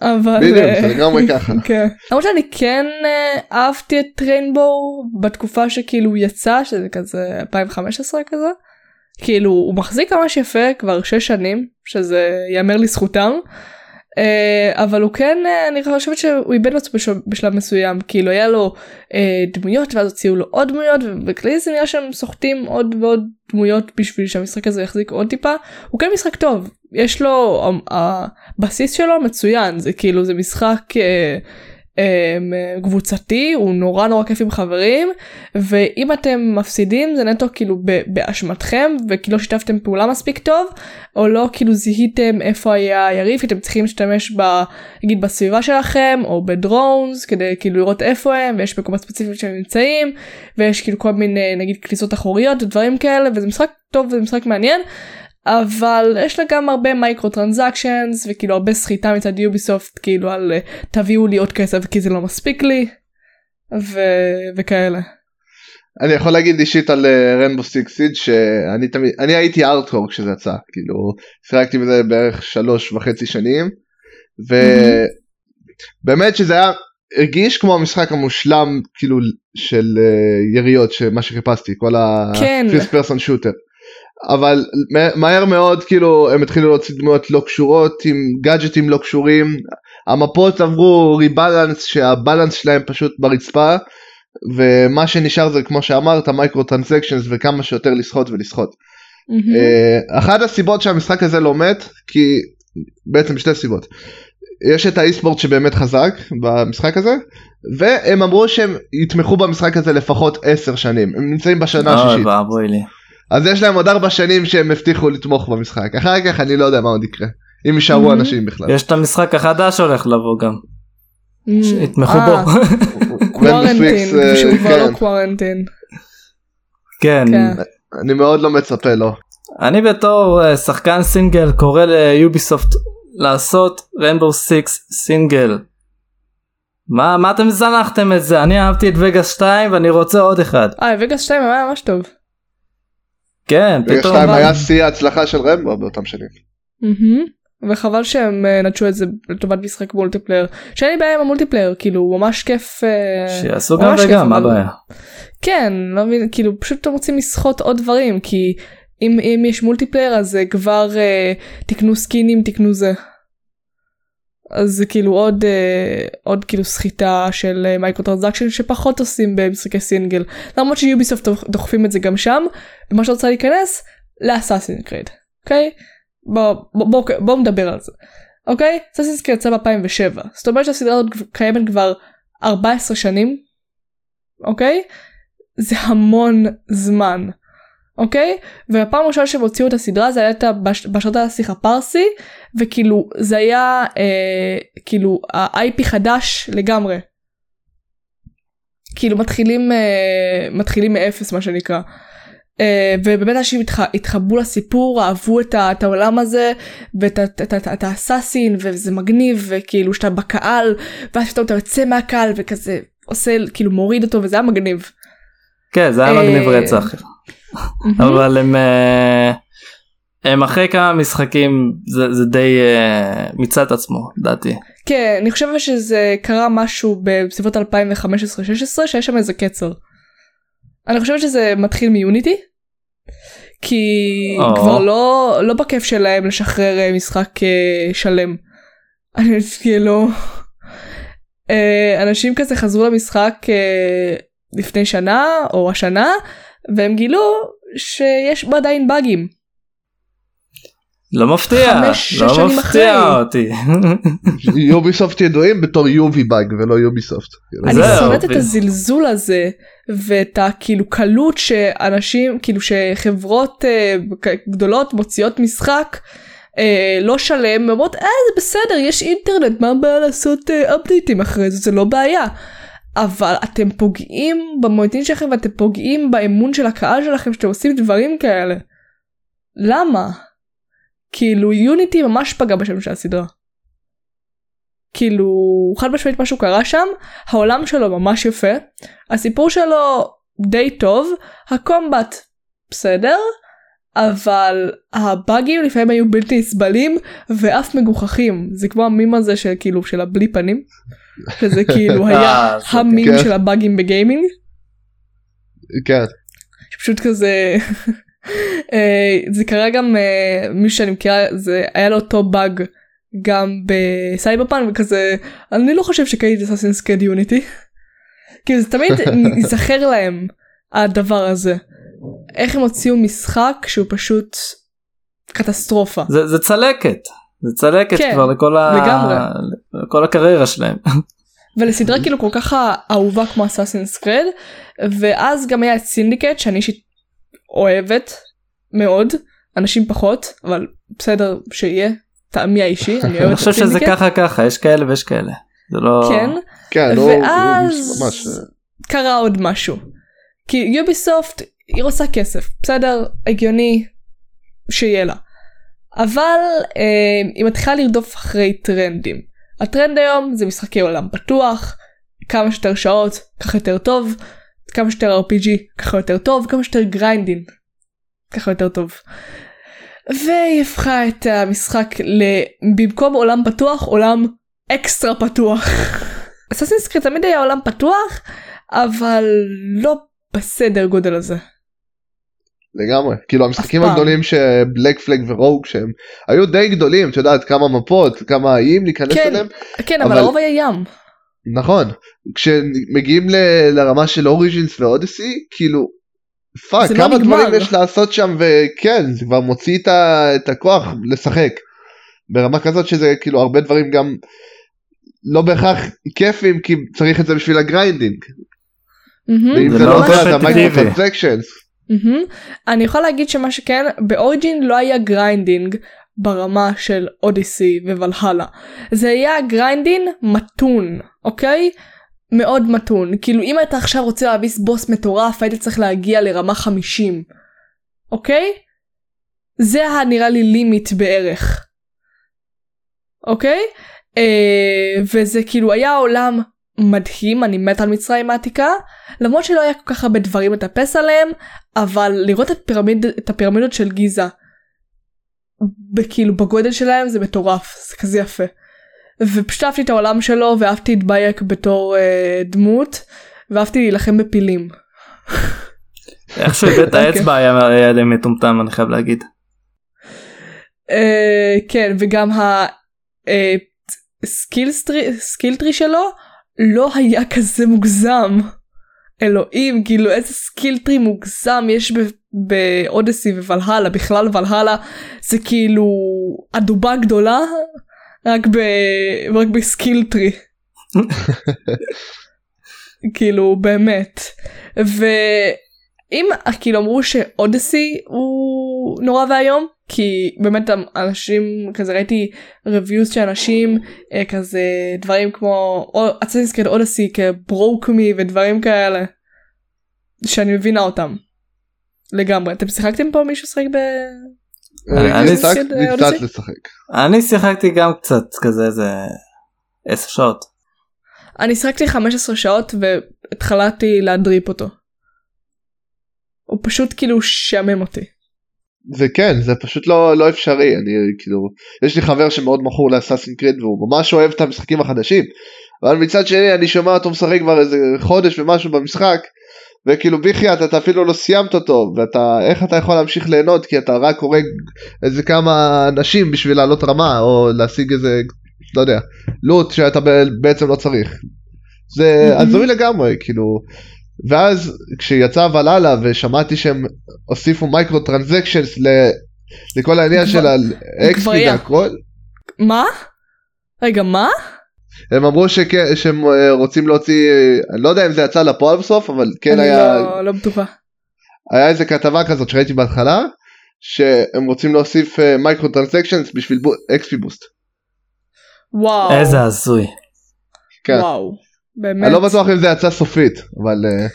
Speaker 1: אבל
Speaker 3: בדיוק
Speaker 1: אה,
Speaker 3: זה לגמרי ככה.
Speaker 1: כן. למרות שאני כן אה, אהבתי את ריינבואו בתקופה שכאילו הוא יצא שזה כזה 2015 כזה. כאילו הוא מחזיק ממש יפה כבר 6 שנים שזה יאמר לזכותם. אה, אבל הוא כן אה, אני חושבת שהוא איבד בש- בשלב מסוים כאילו היה לו אה, דמויות ואז הוציאו לו עוד דמויות ובכללי זה נראה שהם סוחטים עוד ועוד דמויות בשביל שהמשחק הזה יחזיק עוד טיפה. הוא כן משחק טוב. יש לו הבסיס שלו מצוין. זה כאילו זה משחק קבוצתי הוא נורא נורא כיף עם חברים ואם אתם מפסידים זה נטו כאילו באשמתכם וכי לא שיתפתם פעולה מספיק טוב או לא כאילו זיהיתם איפה היה היריב אתם צריכים להשתמש ב... נגיד בסביבה שלכם או בדרונס כדי כאילו לראות איפה הם ויש מקומות ספציפיים שהם נמצאים ויש כאילו כל מיני נגיד כניסות אחוריות ודברים כאלה וזה משחק טוב וזה משחק מעניין אבל יש לה גם הרבה microtransactions וכאילו הרבה סחיטה מצד Ubisoft כאילו על אה, תביאו לי עוד כסף כי זה לא מספיק לי ו- וכאלה.
Speaker 3: אני יכול להגיד אישית על Rainbow Six Siege שאני תמיד אני הייתי ארטקור כשזה יצא כאילו שיחקתי בזה בערך שלוש וחצי שנים ובאמת שזה היה הרגיש כמו המשחק המושלם כאילו של אה, יריות שמה שחיפשתי כל
Speaker 1: כן.
Speaker 3: ה-first person shooter אבל מה- מהר מאוד כאילו הם התחילו להוציא דמויות לא קשורות עם גאדג'טים לא קשורים המפות עברו rebalance שה balance שלהם פשוט ברצפה ומה שנשאר זה כמו שאמרת microtransactions וכמה שיותר לסחוט ולסחוט.
Speaker 1: מהמם.
Speaker 3: אה, אחת הסיבות שהמשחק הזה לא מת כי בעצם שתי סיבות. יש את האי-ספורט שבאמת חזק במשחק הזה והם אמרו שהם יתמכו במשחק הזה לפחות 10 שנים הם נמצאים בשנה
Speaker 2: אוי
Speaker 3: השישית
Speaker 2: ואבוי לי.
Speaker 3: אז יש להם עוד 4 שנים שהם הבטיחו לתמוך במשחק אחר כך אני לא יודע מה עוד יקרה אם יישארו
Speaker 1: Mhm.
Speaker 3: אנשים בכלל.
Speaker 2: יש את המשחק החדש הולך לבוא גם.
Speaker 1: מהמם.
Speaker 2: שיתמכו
Speaker 1: אה,
Speaker 2: בו.
Speaker 1: קוורנטין,
Speaker 3: אה,
Speaker 1: שהוא כבר
Speaker 3: כן.
Speaker 1: לא Quarantine.
Speaker 2: כן.
Speaker 1: כן.
Speaker 3: אני מאוד לא מצפה לו.
Speaker 2: אני בתור אה, שחקן סינגל קורא ליוביסופט לעשות Rainbow Six single. מה מה אתם זנחתם את זה אני אהבתי את Vegas 2 ואני רוצה עוד אחד.
Speaker 1: אה, Vegas 2 היה ממש טוב.
Speaker 2: כן פתאום.
Speaker 3: שתיים
Speaker 1: אבל-
Speaker 3: היה שיא ההצלחה של Rainbow באותם שנים.
Speaker 1: וחבל שהם אה, נטשו את זה לטובת משחק multiplayer. שאין לי בעיה עם ה multiplayer, כאילו הוא ממש כיף. אה,
Speaker 2: שיעשו גם וגם מה הבעיה.
Speaker 1: כן, לא מבין, כאילו פשוט אתם רוצים לסחוט עוד דברים, כי אם, אם יש multiplayer אז אה, כבר תקנו סקינים, תקנו זה. אז זה כאילו עוד אה, עוד כאילו סחיטה של אה, micro transaction שפחות עושים במשחקי סינגל. למרות שיוביסופט דוחפים את זה גם שם, ומה שרוצה להיכנס ל Assassin's Creed, אוקיי? בוא, בוא, בוא, בוא נדבר על זה. אוקיי? אסאסין קריד יצא ב-2007, זאת אומרת שהסדרה הזאת קיימת כבר 14 שנים, אוקיי? זה המון זמן. אוקיי? והפעם הראשונה שהם הוציאו את הסדרה זה הייתה בש- בשעות השיח הפרסי וכאילו זה היה אה, כאילו ה-IP חדש לגמרי. כאילו מתחילים אה, מתחילים מאפס מה שנקרא. אה, ובאמת אנשים התח, התחברו לסיפור אהבו את, ה, את העולם הזה ואת את, את, ה- את האסאסין וזה מגניב וכאילו שאתה בקהל ואז פתאום אתה יוצא מהקהל וכזה עושה כאילו מוריד אותו וזה היה מגניב.
Speaker 2: כן זה היה
Speaker 1: אה,
Speaker 2: מגניב רצח. אבל הם אה, הם אחרי כמה משחקים זה זה די אה, מיצה את עצמו לדעתי.
Speaker 1: כן, אני חושבת שזה קרה משהו בסביבות 2015-2016 שיש שם איזה קצר. אני חושבת שזה מתחיל מיוניטי. כי
Speaker 2: או.
Speaker 1: כבר לא לא בכיף שלהם לשחרר אה, משחק אה, שלם. אני כאילו אה, אנשים כזה חזרו למשחק אה, לפני שנה או השנה והם גילו שיש בו עדיין באגים.
Speaker 2: לא מפתיע
Speaker 1: חמש,
Speaker 2: לא מפתיע
Speaker 1: אחרי.
Speaker 2: אותי.
Speaker 3: יוביסופט ידועים בתור יובי באג ולא יוביסופט.
Speaker 1: אני שונאת את הזלזול הזה ואת הכאילו קלות שאנשים כאילו שחברות אה, גדולות מוציאות משחק אה, לא שלם אומרות אה זה בסדר יש אינטרנט מה הבעיה לעשות אה, אפדייטים אחרי זה זה לא בעיה. אבל אתם פוגעים במוניטין שלכם ואתם פוגעים באמון של הקהל שלכם שאתם עושים דברים כאלה. למה? כאילו יוניטי ממש פגע בשם של הסדרה. כאילו חד משמעית משהו קרה שם העולם שלו ממש יפה הסיפור שלו די טוב הקומבט בסדר אבל הבאגים לפעמים היו בלתי נסבלים ואף מגוחכים זה כמו המים הזה של כאילו של הבלי פנים שזה כאילו היה
Speaker 2: אה, זה
Speaker 1: המים
Speaker 3: כן.
Speaker 1: של הבאגים בגיימינג
Speaker 3: כן.
Speaker 1: פשוט כזה אה, זה קרה גם אה, מישהו שאני מכירה זה היה לו אותו באג גם בסייברפאן וכזה אני לא חושב שקניתי Assassin's Creed Unity. כאילו זה תמיד ייזכר להם הדבר הזה. איך הם הוציאו משחק שהוא פשוט קטסטרופה.
Speaker 2: זה זה צלקת זה צלקת
Speaker 1: כן,
Speaker 2: כבר לכל ה-. לכל הקריירה שלהם.
Speaker 1: ולסדרה כאילו כל כך אהובה כמו Assassin's Creed ואז גם היה את Syndicate שאני אישית אוהבת מאוד אנשים פחות אבל בסדר שיהיה טעמי האישי אני
Speaker 2: אני
Speaker 1: אוהבת
Speaker 2: חושב
Speaker 1: את
Speaker 2: שזה
Speaker 1: Syndicate.
Speaker 2: ככה ככה יש כאלה ויש כאלה. זה לא
Speaker 1: כן
Speaker 3: כן. הוא-
Speaker 1: ואז
Speaker 3: הוא ממש.
Speaker 1: קרה עוד משהו. כי יוביסופט היא רוצה כסף בסדר הגיוני שיהיה לה. אבל אה, היא מתחילה לרדוף אחרי טרנדים. הטרנד היום זה משחקי עולם פתוח כמה שיותר שעות ככה יותר טוב כמה שיותר RPG ככה יותר טוב כמה שיותר grinding ככה יותר טוב. והיא הפכה את המשחק. במקום עולם פתוח עולם אקסטרה פתוח. Assassin's Creed תמיד היה עולם פתוח אבל לא בסדר גודל הזה.
Speaker 3: לגמרי כאילו המשחקים. הגדולים שBlack Flag ו Rogue שהם היו די גדולים את יודעת כמה מפות כמה איים להיכנס
Speaker 1: כן.
Speaker 3: אליהם
Speaker 1: כן אבל הרוב היה ים.
Speaker 3: נכון כשמגיעים ל- לרמה של Origins ו Odyssey כאילו
Speaker 1: fuck לא
Speaker 3: כמה
Speaker 1: נגמר.
Speaker 3: דברים יש לעשות שם וכן זה כבר מוציא את, ה, את הכוח לשחק ברמה כזאת שזה כאילו הרבה דברים גם לא בהכרח כיפים כי צריך את זה בשביל ה grinding
Speaker 1: מהמם.
Speaker 3: ואם
Speaker 2: זה
Speaker 3: זה
Speaker 2: לא
Speaker 3: לא טרנזקשנס
Speaker 1: מהמם. אני יכולה להגיד שמה שכן ב Origins לא היה grinding ברמה של Odyssey ו Valhalla. זה היה grinding מתון אוקיי? מאוד מתון. כאילו אם אתה עכשיו רוצה להביס בוס מטורף היית צריך להגיע לרמה 50 אוקיי? זה היה נראה לי limit בערך אוקיי? אה, וזה כאילו היה עולם מדהים אני מת על מצרים העתיקה למרות שלא היה כל כך הרבה דברים לטפס עליהם אבל לראות את, פירמיד, את הפירמידות של גיזה כאילו בגודל שלהם זה מטורף זה כזה יפה. ופשוט אהבתי את העולם שלו ואהבתי את בייק בתור אה, דמות ואהבתי להילחם בפילים.
Speaker 2: איך שהוא איבד את
Speaker 1: אוקיי.
Speaker 2: האצבע היה לי מטומטם אני חייב להגיד.
Speaker 1: אה, כן וגם ה skill tree שלו לא היה כזה מוגזם. אלוהים כאילו איזה skill tree מוגזם יש ב- Odyssey ו Valhalla בכלל וולהלה זה כאילו הדובה גדולה רק, ב... רק ב skill tree. כאילו באמת ואם כאילו אמרו ש Odyssey הוא נורא ואיום כי באמת אנשים כזה ראיתי reviews של אנשים אה, כזה דברים כמו אצלנו כאילו אודסי כברוק מי ודברים כאלה שאני מבינה אותם לגמרי אתם שיחקתם פה מישהו שחק ב...
Speaker 2: אני- אני
Speaker 3: קצת
Speaker 1: שיחק, אה,
Speaker 3: קצת? לשחק
Speaker 2: אני שיחקתי גם קצת כזה איזה 10 שעות.
Speaker 1: אני שיחקתי 15 שעות והתחלתי להדריפ אותו. הוא פשוט כאילו שעמם אותי.
Speaker 3: זה כן זה פשוט לא לא אפשרי אני כאילו יש לי חבר שמאוד מכור לאסאסין קריד והוא ממש אוהב את המשחקים החדשים אבל מצד שני אני שומע אותו משחק כבר איזה חודש ומשהו במשחק וכאילו בחייאת אתה אפילו לא סיימת אותו ואתה איך אתה יכול להמשיך ליהנות כי אתה רק הורג איזה כמה אנשים בשביל לעלות רמה או להשיג איזה לא יודע לוט שאתה בעצם לא צריך. זה
Speaker 1: Mhm.
Speaker 3: הזוי לגמרי כאילו ואז כשיצא ולאלה ושמעתי שהם הוסיפו micro transactions לכל העניין של ה
Speaker 1: XP.
Speaker 3: והכל
Speaker 1: מה? רגע מה?
Speaker 3: הם אמרו שכן, שהם אה, רוצים להוציא אה, אני לא יודע אם זה יצא לפועל בסוף אבל כן
Speaker 1: אני
Speaker 3: היה
Speaker 1: לא, לא בטוחה.
Speaker 3: היה איזה כתבה כזאת שראיתי בהתחלה שהם רוצים להוסיף micro transactions בשביל XP boost.
Speaker 1: וואו.
Speaker 2: איזה הזוי.
Speaker 3: כן.
Speaker 1: וואו. באמת.
Speaker 3: אני לא בטוח אם זה יצא סופית אבל אה,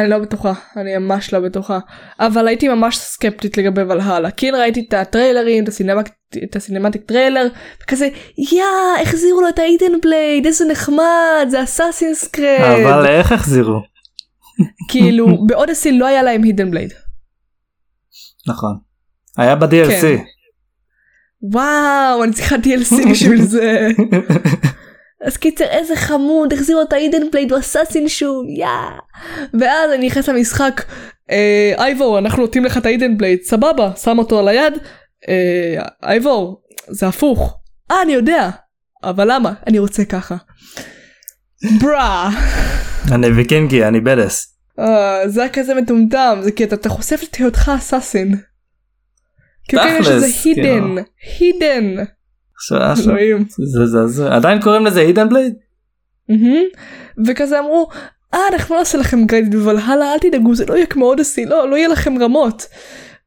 Speaker 1: אני לא בטוחה. אני ממש לא בטוחה. אבל הייתי ממש סקפטית לגבי ולהלה. כן ראיתי את הטריילרים, את הסינמט- את ה cinematic trailer, וכזה יא החזירו לו את ה hidden blade איזה נחמד זה Assassin's Creed.
Speaker 2: אבל איך החזירו?
Speaker 1: כאילו ב Odyssey לא היה להם hidden blade.
Speaker 2: נכון. היה ב-DLC.
Speaker 1: כן. וואו אני צריכה DLC בשביל זה. אז קיצר איזה חמוד החזירו את האידן בלייד הוא אסאסין שוב יא. ואז אני נכנס למשחק אה, אייבור אנחנו נותנים לך את האידן בלייד סבבה שם אותו על היד. אה, אייבור זה הפוך. אה אני יודע. אבל למה אני רוצה ככה. ברה.
Speaker 2: אני ויקינגי אני בדס.
Speaker 1: אה, זה היה כזה מטומטם זה כי אתה, אתה חושף את היותך assassin. כאילו כן, יש איזה
Speaker 2: תכלס, hidden.
Speaker 1: הידן. אלוהים.
Speaker 2: זה זה הזוי. עדיין קוראים לזה hidden
Speaker 1: blade? וכזה אמרו אה אנחנו לא נעשה לכם grinding ב Valhalla אל תדאגו זה לא יהיה כמו Odyssey לא לא יהיה לכם רמות.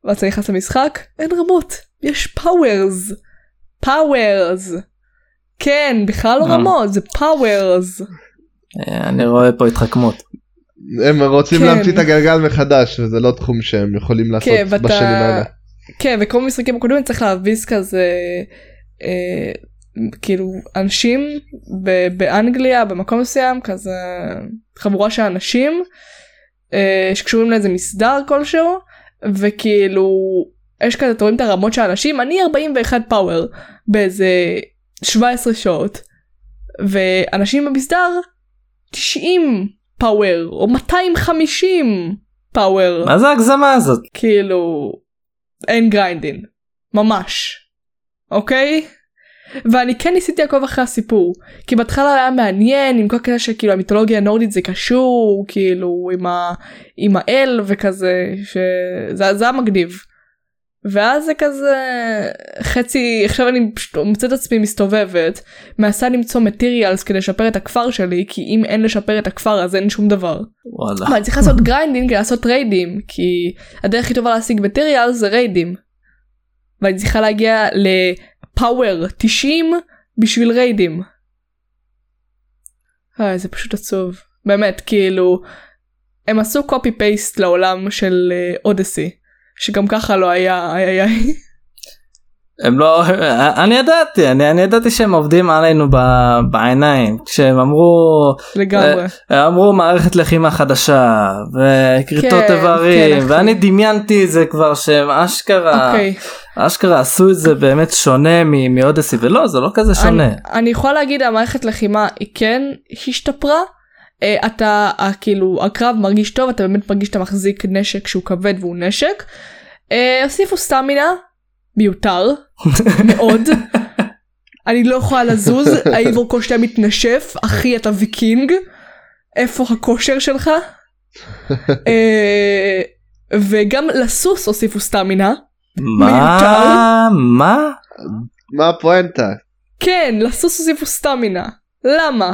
Speaker 1: ואז אתה נכנס למשחק אין רמות יש powers. powers. כן בכלל לא
Speaker 2: אה.
Speaker 1: רמות זה powers.
Speaker 2: אני רואה פה התחכמות.
Speaker 3: הם רוצים
Speaker 1: כן.
Speaker 3: להמציא את הגלגל מחדש וזה לא תחום שהם יכולים לעשות
Speaker 1: כן
Speaker 3: בשנים האלה.
Speaker 1: כן וכמו במשחקים הקודמים צריך להביס כזה אה, כאילו אנשים ב- באנגליה במקום מסוים כזה חבורה של אנשים אה, שקשורים לאיזה מסדר כלשהו וכאילו יש כזה אתם רואים את הרמות של האנשים אני 41 פאוור באיזה 17 שעות ואנשים במסדר 90 פאוור או 250 פאוור.
Speaker 2: מה זה ההגזמה הזאת?
Speaker 1: כאילו אין גריינדין. ממש אוקיי ואני כן ניסיתי לעקוב אחרי הסיפור כי בהתחלה היה מעניין עם כל כזה שכאילו המיתולוגיה הנורדית זה קשור כאילו עם, ה, עם האל וכזה שזה זה היה מגניב. ואז זה כזה חצי עכשיו אני פשוט מוצאת את עצמי מסתובבת מנסה למצוא materials כדי לשפר את הכפר שלי כי אם אין לשפר את הכפר אז אין שום דבר.
Speaker 2: וואלה.
Speaker 1: אני צריכה לעשות grinding לעשות raidים כי הדרך הכי טובה להשיג materials זה raidים. ואני צריכה להגיע ל power 90 בשביל raidים. אה, זה פשוט עצוב. באמת כאילו הם עשו קופי פייסט לעולם של אודסי. שגם ככה לא היה איי איי
Speaker 2: הם לא אני ידעתי אני, אני ידעתי שהם עובדים עלינו ב, בעיניים כשהם אמרו
Speaker 1: לגמרי
Speaker 2: אה, אמרו מערכת לחימה חדשה וכריתות
Speaker 1: כן,
Speaker 2: איברים
Speaker 1: כן,
Speaker 2: ואני
Speaker 1: אחי.
Speaker 2: דמיינתי את זה כבר שהם אשכרה
Speaker 1: אוקיי
Speaker 2: אשכרה עשו את זה באמת שונה מאודסי ולא זה לא כזה שונה.
Speaker 1: אני, אני יכולה להגיד המערכת לחימה היא כן השתפרה. Uh, אתה uh, כאילו הקרב מרגיש טוב אתה באמת מרגיש שאתה מחזיק נשק שהוא כבד והוא נשק. הוסיפו סטמינה מיותר מאוד. אני לא יכולה לזוז האיבור כושר היה מתנשף אחי אתה ויקינג איפה הכושר שלך. אה, וגם לסוס הוסיפו סטמינה.
Speaker 2: מה. מה
Speaker 3: מה הפואנטה?
Speaker 1: כן, לסוס הוסיפו סטמינה. למה?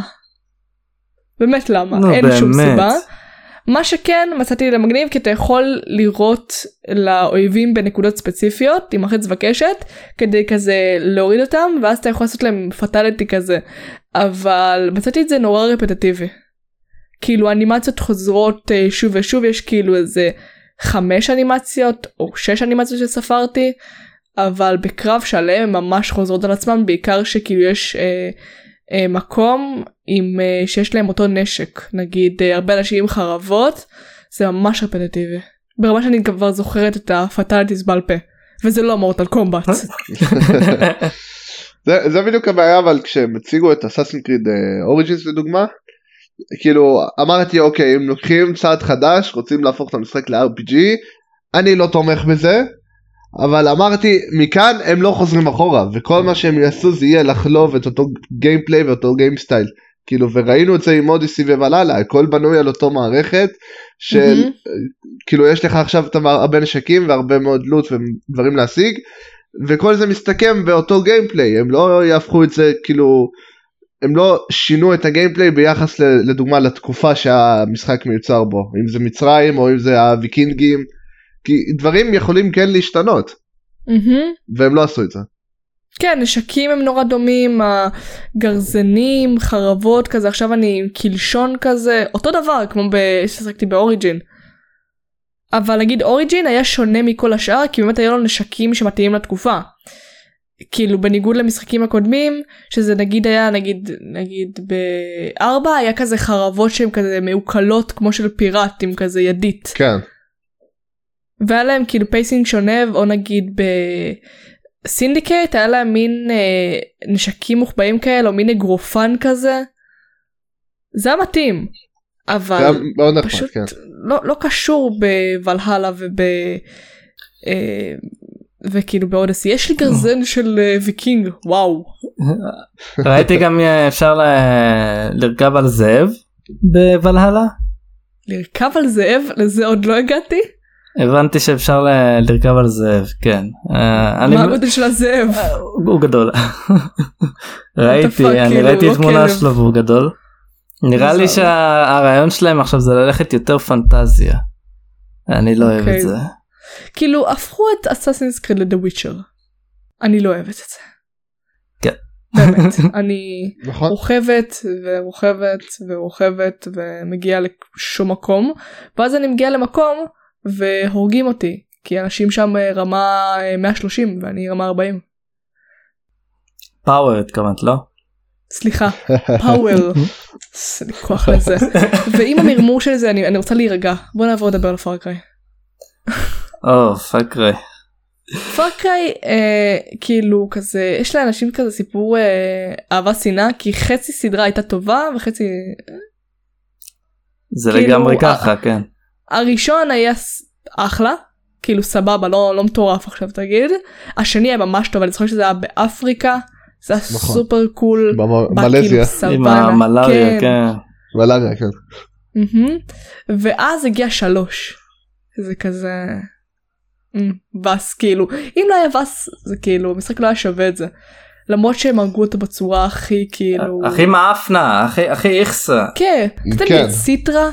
Speaker 1: באמת למה? אין שום. סיבה. מה שכן מצאתי למגניב כי אתה יכול לירות לאויבים בנקודות ספציפיות עם החץ וקשת כדי כזה להוריד אותם ואז אתה יכול לעשות להם פטליטי כזה אבל מצאתי את זה נורא רפטטיבי. כאילו אנימציות חוזרות אה, שוב ושוב יש כאילו איזה חמש אנימציות או שש אנימציות שספרתי אבל בקרב שלם הן ממש חוזרות על עצמן בעיקר שכאילו יש אה, מקום עם אה, שיש להם אותו נשק נגיד אה, הרבה אנשים עם חרבות זה ממש רפטטיבי. ברמה שאני כבר זוכרת את הפטליטיס בעל פה וזה לא מורטל קומבט.
Speaker 3: זה, זה בדיוק הבעיה אבל כשהם הציגו את אסאסין קריד אוריג'ינס לדוגמה כאילו אמרתי אוקיי אם לוקחים צעד חדש רוצים להפוך את המשחק ל-RPG אני לא תומך בזה אבל אמרתי מכאן הם לא חוזרים אחורה וכל מה שהם יעשו זה יהיה לחלוב את אותו gameplay ואותו game style כאילו וראינו את זה עם Odyssey ו Valhalla הכל בנוי על אותו מערכת של
Speaker 1: מהמם.
Speaker 3: כאילו יש לך עכשיו הרבה נשקים והרבה מאוד loot ודברים להשיג וכל זה מסתכם באותו gameplay הם לא יהפכו את זה כאילו הם לא שינו את ה gameplay ביחס לדוגמה לתקופה שהמשחק מיוצר בו. אם זה מצרים או אם זה הוויקינגים כי דברים יכולים כן להשתנות
Speaker 1: מהמם.
Speaker 3: והם לא עשו את זה.
Speaker 1: כן נשקים הם נורא דומים הגרזנים חרבות כזה עכשיו אני עם קלשון כזה אותו דבר כמו ששחקתי באוריג'ין. אבל נגיד אוריג'ין היה שונה מכל השאר כי באמת היו לו נשקים שמתאימים לתקופה. כאילו בניגוד למשחקים הקודמים שזה נגיד היה נגיד נגיד בארבע היה כזה חרבות שהן כזה מעוקלות כמו של פיראטים כזה ידית.
Speaker 3: כן
Speaker 1: והיה להם כאילו pacing שונה או נגיד ב Syndicate היה להם מין אה, נשקים מוחבאים כאלה או מין אגרופן כזה. זה היה מתאים. אבל
Speaker 3: מאוד נחמד
Speaker 1: פשוט
Speaker 3: כן.
Speaker 1: לא, לא קשור בוולהלה וב... אה, וכאילו ב Odyssey יש לי גרזן של אה, ויקינג וואו
Speaker 2: ראיתי גם אה, אפשר ל- לרכב על זאב בוולהלה
Speaker 1: לרכב על זאב לזה עוד לא הגעתי
Speaker 2: הבנתי שאפשר ל- לרכב על זאב כן אה, אני
Speaker 1: מה הגודל של הזאב
Speaker 2: הוא גדול ראיתי אני
Speaker 1: כאילו,
Speaker 2: ראיתי
Speaker 1: לא
Speaker 2: תמונה. שלו והוא גדול. נראה לי. שהרעיון שלהם עכשיו זה ללכת יותר פנטזיה. אני לא אוהב
Speaker 1: אוקיי.
Speaker 2: את זה.
Speaker 1: כאילו הפכו את אסאסינס קריד לדה וויצ'ר. אני לא אוהבת את זה.
Speaker 2: כן.
Speaker 1: באמת אני
Speaker 3: נכון
Speaker 1: רוכבת ורוכבת ורוכבת ומגיעה לשום מקום ואז אני מגיעה למקום והורגים אותי כי אנשים שם אה, רמה אה, 130 ואני רמה 40
Speaker 2: power התכוונת לא?
Speaker 1: סליחה power אין לי כוח לזה ועם המרמור של זה אני, אני רוצה להירגע בוא נעבור לדבר על Far Cry.
Speaker 2: או. Far
Speaker 1: Cry אה, כאילו כזה יש לאנשים כזה סיפור אה, אהבה שנאה כי חצי סדרה הייתה טובה וחצי
Speaker 2: זה
Speaker 1: כאילו,
Speaker 2: לגמרי ככה כן.
Speaker 1: הראשון היה ס- אחלה, כאילו סבבה, לא, לא מטורף עכשיו תגיד. השני היה ממש טוב, אני זוכרת שזה היה באפריקה, זה היה
Speaker 3: נכון.
Speaker 1: super cool. בא
Speaker 3: במלזיה,
Speaker 1: כאילו
Speaker 2: עם המלאריה, כן.
Speaker 3: מלאריה, כן.
Speaker 1: מהמם. ואז הגיע שלוש. זה כזה... Vaas כאילו אם לא היה Vaas זה כאילו המשחק לא היה שווה את זה. למרות שהם הרגו אותו בצורה הכי כאילו
Speaker 2: הכי מעפנה, הכי הכי איכסה.
Speaker 1: כן
Speaker 3: כן.
Speaker 1: את Citra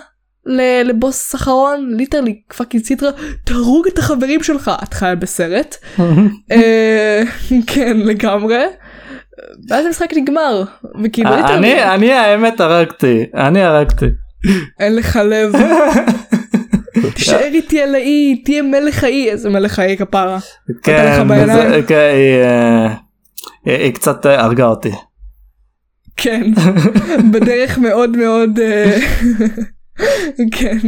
Speaker 1: לבוס אחרון literally fucking Citra תהרוג את החברים שלך את חיה בסרט אה, כן לגמרי. ואז המשחק נגמר וכאילו literally
Speaker 2: אני אני האמת הרגתי, אני הרגתי.
Speaker 1: אין לך לב. תישאר איתי על האי תהיה מלך האי איזה מלך האי כפרה.
Speaker 2: כן, כן, היא, אה, היא קצת אה, הרגה אותי.
Speaker 1: כן בדרך מאוד מאוד אה, כן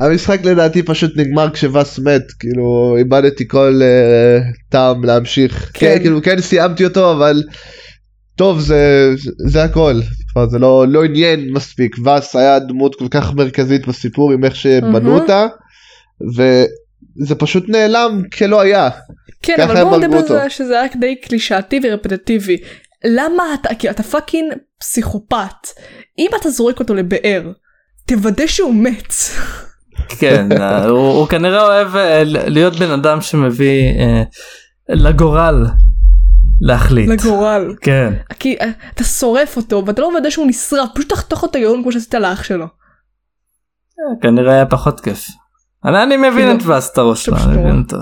Speaker 3: המשחק לדעתי פשוט נגמר כשוואס מת כאילו איבדתי כל uh, טעם להמשיך
Speaker 1: כן.
Speaker 3: כן. כאילו כן סיימתי אותו אבל טוב זה זה הכל כבר זה לא לא עניין מספיק ואס היה דמות כל כך מרכזית בסיפור עם איך שבנו
Speaker 1: מהמם.
Speaker 3: אותה וזה פשוט נעלם כלא היה
Speaker 1: כן אבל בואו נדבר על. זה שזה רק די קלישאתי ורפטטיבי. למה אתה כאילו אתה פאקינג פסיכופת אם אתה זורק אותו לבאר תוודא שהוא מת.
Speaker 2: כן, אה, הוא הוא כנראה אוהב אה, להיות בן אדם שמביא אה, לגורל להחליט.
Speaker 1: לגורל
Speaker 2: כן.
Speaker 1: כי אה, אתה שורף אותו ואתה לא מוודא שהוא נשרף פשוט תחתוך אותו גאון כמו שעשית לאח שלו.
Speaker 2: כנראה היה פחות כיף. אני אני מבין
Speaker 1: כאילו,
Speaker 2: את וס את הראש שלו,
Speaker 1: פשוט
Speaker 2: אני. מבין אותו.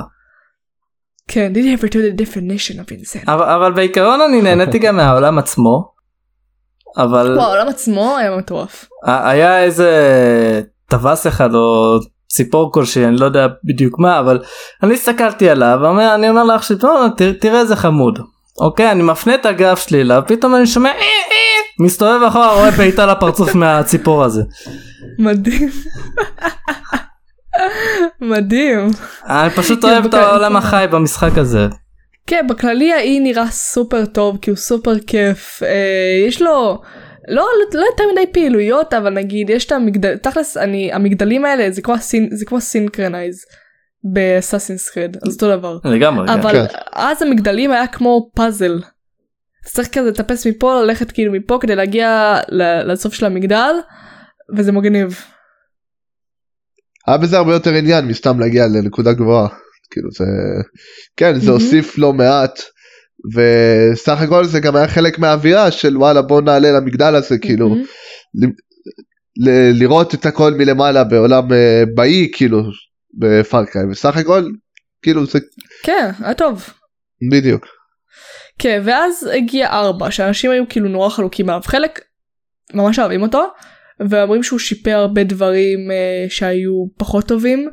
Speaker 1: כן, did ever do the definition of insane?
Speaker 2: אבל אבל בעיקרון אני נהניתי גם מהעולם עצמו. אבל
Speaker 1: וואו, העולם עצמו היה מטורף.
Speaker 2: היה איזה טווס אחד או ציפור כלשהי אני לא יודע בדיוק מה אבל אני הסתכלתי עליו אני אומר לאח שלי "בוא, תראה- איזה חמוד. אוקיי אני מפנה את הגב שלי אליו פתאום אני שומע "אה, אה", מסתובב אחורה רואה בעיטה לפרצוף מהציפור הזה.
Speaker 1: מדהים. מדהים.
Speaker 2: אני פשוט
Speaker 1: כן,
Speaker 2: אוהב את העולם החי במשחק הזה.
Speaker 1: כן, בכללי האי נראה סופר טוב, כי הוא סופר כיף. אה, יש לו... לא, לא יותר מדי פעילויות, אבל נגיד, יש את המגדל... תכלס, אני... המגדלים האלה זה כמו, הסין... זה כמו synchronize ב Assassin's Creed, אז אותו דבר.
Speaker 2: לגמרי. כן.
Speaker 1: אבל
Speaker 3: כן.
Speaker 1: אז המגדלים היה כמו פאזל. אז צריך כזה לטפס מפה, ללכת כאילו מפה כדי להגיע ל- לסוף של המגדל, וזה מגניב.
Speaker 3: היה בזה הרבה יותר עניין מסתם להגיע לנקודה גבוהה כאילו זה כן זה. הוסיף לא מעט וסך הכל זה גם היה חלק מהאווירה של וואלה בוא נעלה למגדל הזה כאילו. ל- לראות את הכל מלמעלה בעולם אה, באי כאילו בפארקריי וסך הכל כאילו זה
Speaker 1: כן, היה טוב.
Speaker 3: בדיוק
Speaker 1: כן, ואז הגיע ארבע, שאנשים היו כאילו נורא חלוקים עליו. חלק ממש אוהבים אותו, ואומרים שהוא שיפר הרבה דברים אה, שהיו פחות טובים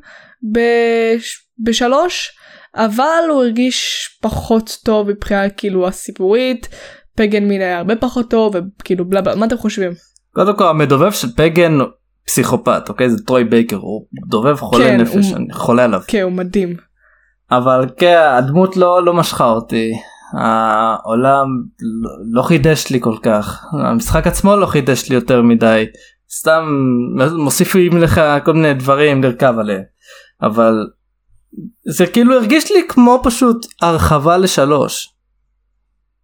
Speaker 1: בש... בשלוש, אבל הוא הרגיש פחות טוב מבחינה כאילו הסיפורית, פגן מין היה הרבה פחות טוב, וכאילו בלה בלה, מה אתם חושבים?
Speaker 2: קודם כל המדובב של פגן פסיכופת אוקיי זה טרוי בייקר הוא דובב חולה
Speaker 1: כן,
Speaker 2: נפש
Speaker 1: הוא-
Speaker 2: אני חולה עליו.
Speaker 1: כן, הוא מדהים.
Speaker 2: אבל כן הדמות לא לא משכה אותי העולם לא, לא חידש לי כל כך המשחק עצמו לא חידש לי יותר מדי סתם מוסיפים לך כל מיני דברים לרכב עליהם אבל זה כאילו הרגיש לי כמו פשוט הרחבה לשלוש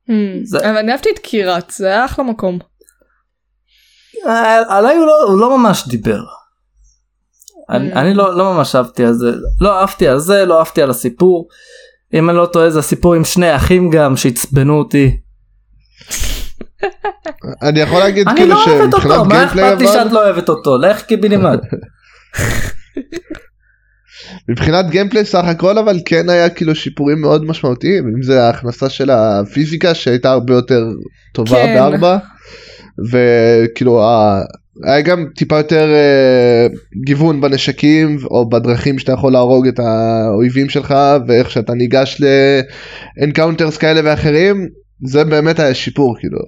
Speaker 1: Hmm,
Speaker 2: זה-
Speaker 1: אבל אני אהבתי את קירת, זה היה אחלה מקום.
Speaker 2: אה, עליי הוא לא, הוא לא ממש דיבר. אני,
Speaker 1: Mm.
Speaker 2: אני לא, לא ממש אהבתי על זה לא אהבתי על זה לא אהבתי על הסיפור אם אני לא טועה זה הסיפור עם שני אחים גם שעצבנו אותי
Speaker 3: אני יכול להגיד
Speaker 2: אני
Speaker 3: כאילו
Speaker 2: לא אוהבת
Speaker 3: שמבחינת
Speaker 2: אותו, מה
Speaker 3: גיימפליי
Speaker 2: אכפת לי
Speaker 3: אבל
Speaker 2: שאת לא אוהבת אותו? לך קיבינימט.
Speaker 3: מבחינת gameplay סך הכל אבל כן היה כאילו שיפורים מאוד משמעותיים אם זה ההכנסה של הפיזיקה שהייתה הרבה יותר טובה
Speaker 1: כן.
Speaker 3: בארבע וכאילו היה גם טיפה יותר אה, גיוון בנשקים או בדרכים שאתה יכול להרוג את האויבים שלך ואיך שאתה ניגש ל encounters כאלה ואחרים זה באמת היה שיפור כאילו.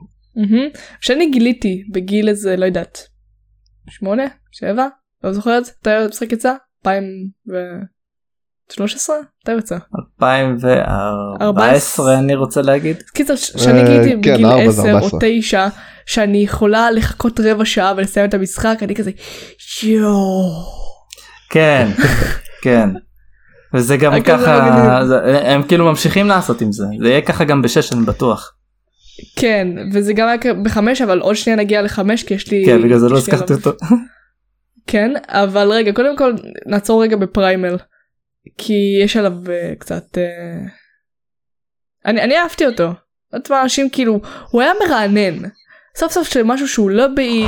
Speaker 1: שאני גיליתי בגיל איזה לא יודעת שמונה שבע לא זוכרת מתי המשחק יצא 2013 מתי יצא
Speaker 2: 2014 אני רוצה להגיד.
Speaker 1: קיצר שאני
Speaker 3: אה,
Speaker 1: גיליתי
Speaker 3: כן,
Speaker 1: בגיל
Speaker 3: ארבע זה
Speaker 1: 10 או
Speaker 3: 14.
Speaker 1: 9 שאני יכולה לחכות רבע שעה ולסיים את המשחק אני כזה יואו
Speaker 2: כן, כן. וזה גם ככה. זה- הם כאילו ממשיכים לעשות עם זה, זה יהיה ככה גם בשש אני בטוח.
Speaker 1: כן וזה גם היה בחמש אבל עוד שנייה נגיע לחמש כי יש לי
Speaker 2: כן, בגלל זה לא הזכרתי אותו.
Speaker 1: כן אבל רגע קודם כל נעצור רגע ב Primal כי יש עליו אה, קצת אה... אני אני אהבתי אותו. עוד פעם אנשים כאילו הוא היה מרענן סוף סוף של משהו שהוא לא באי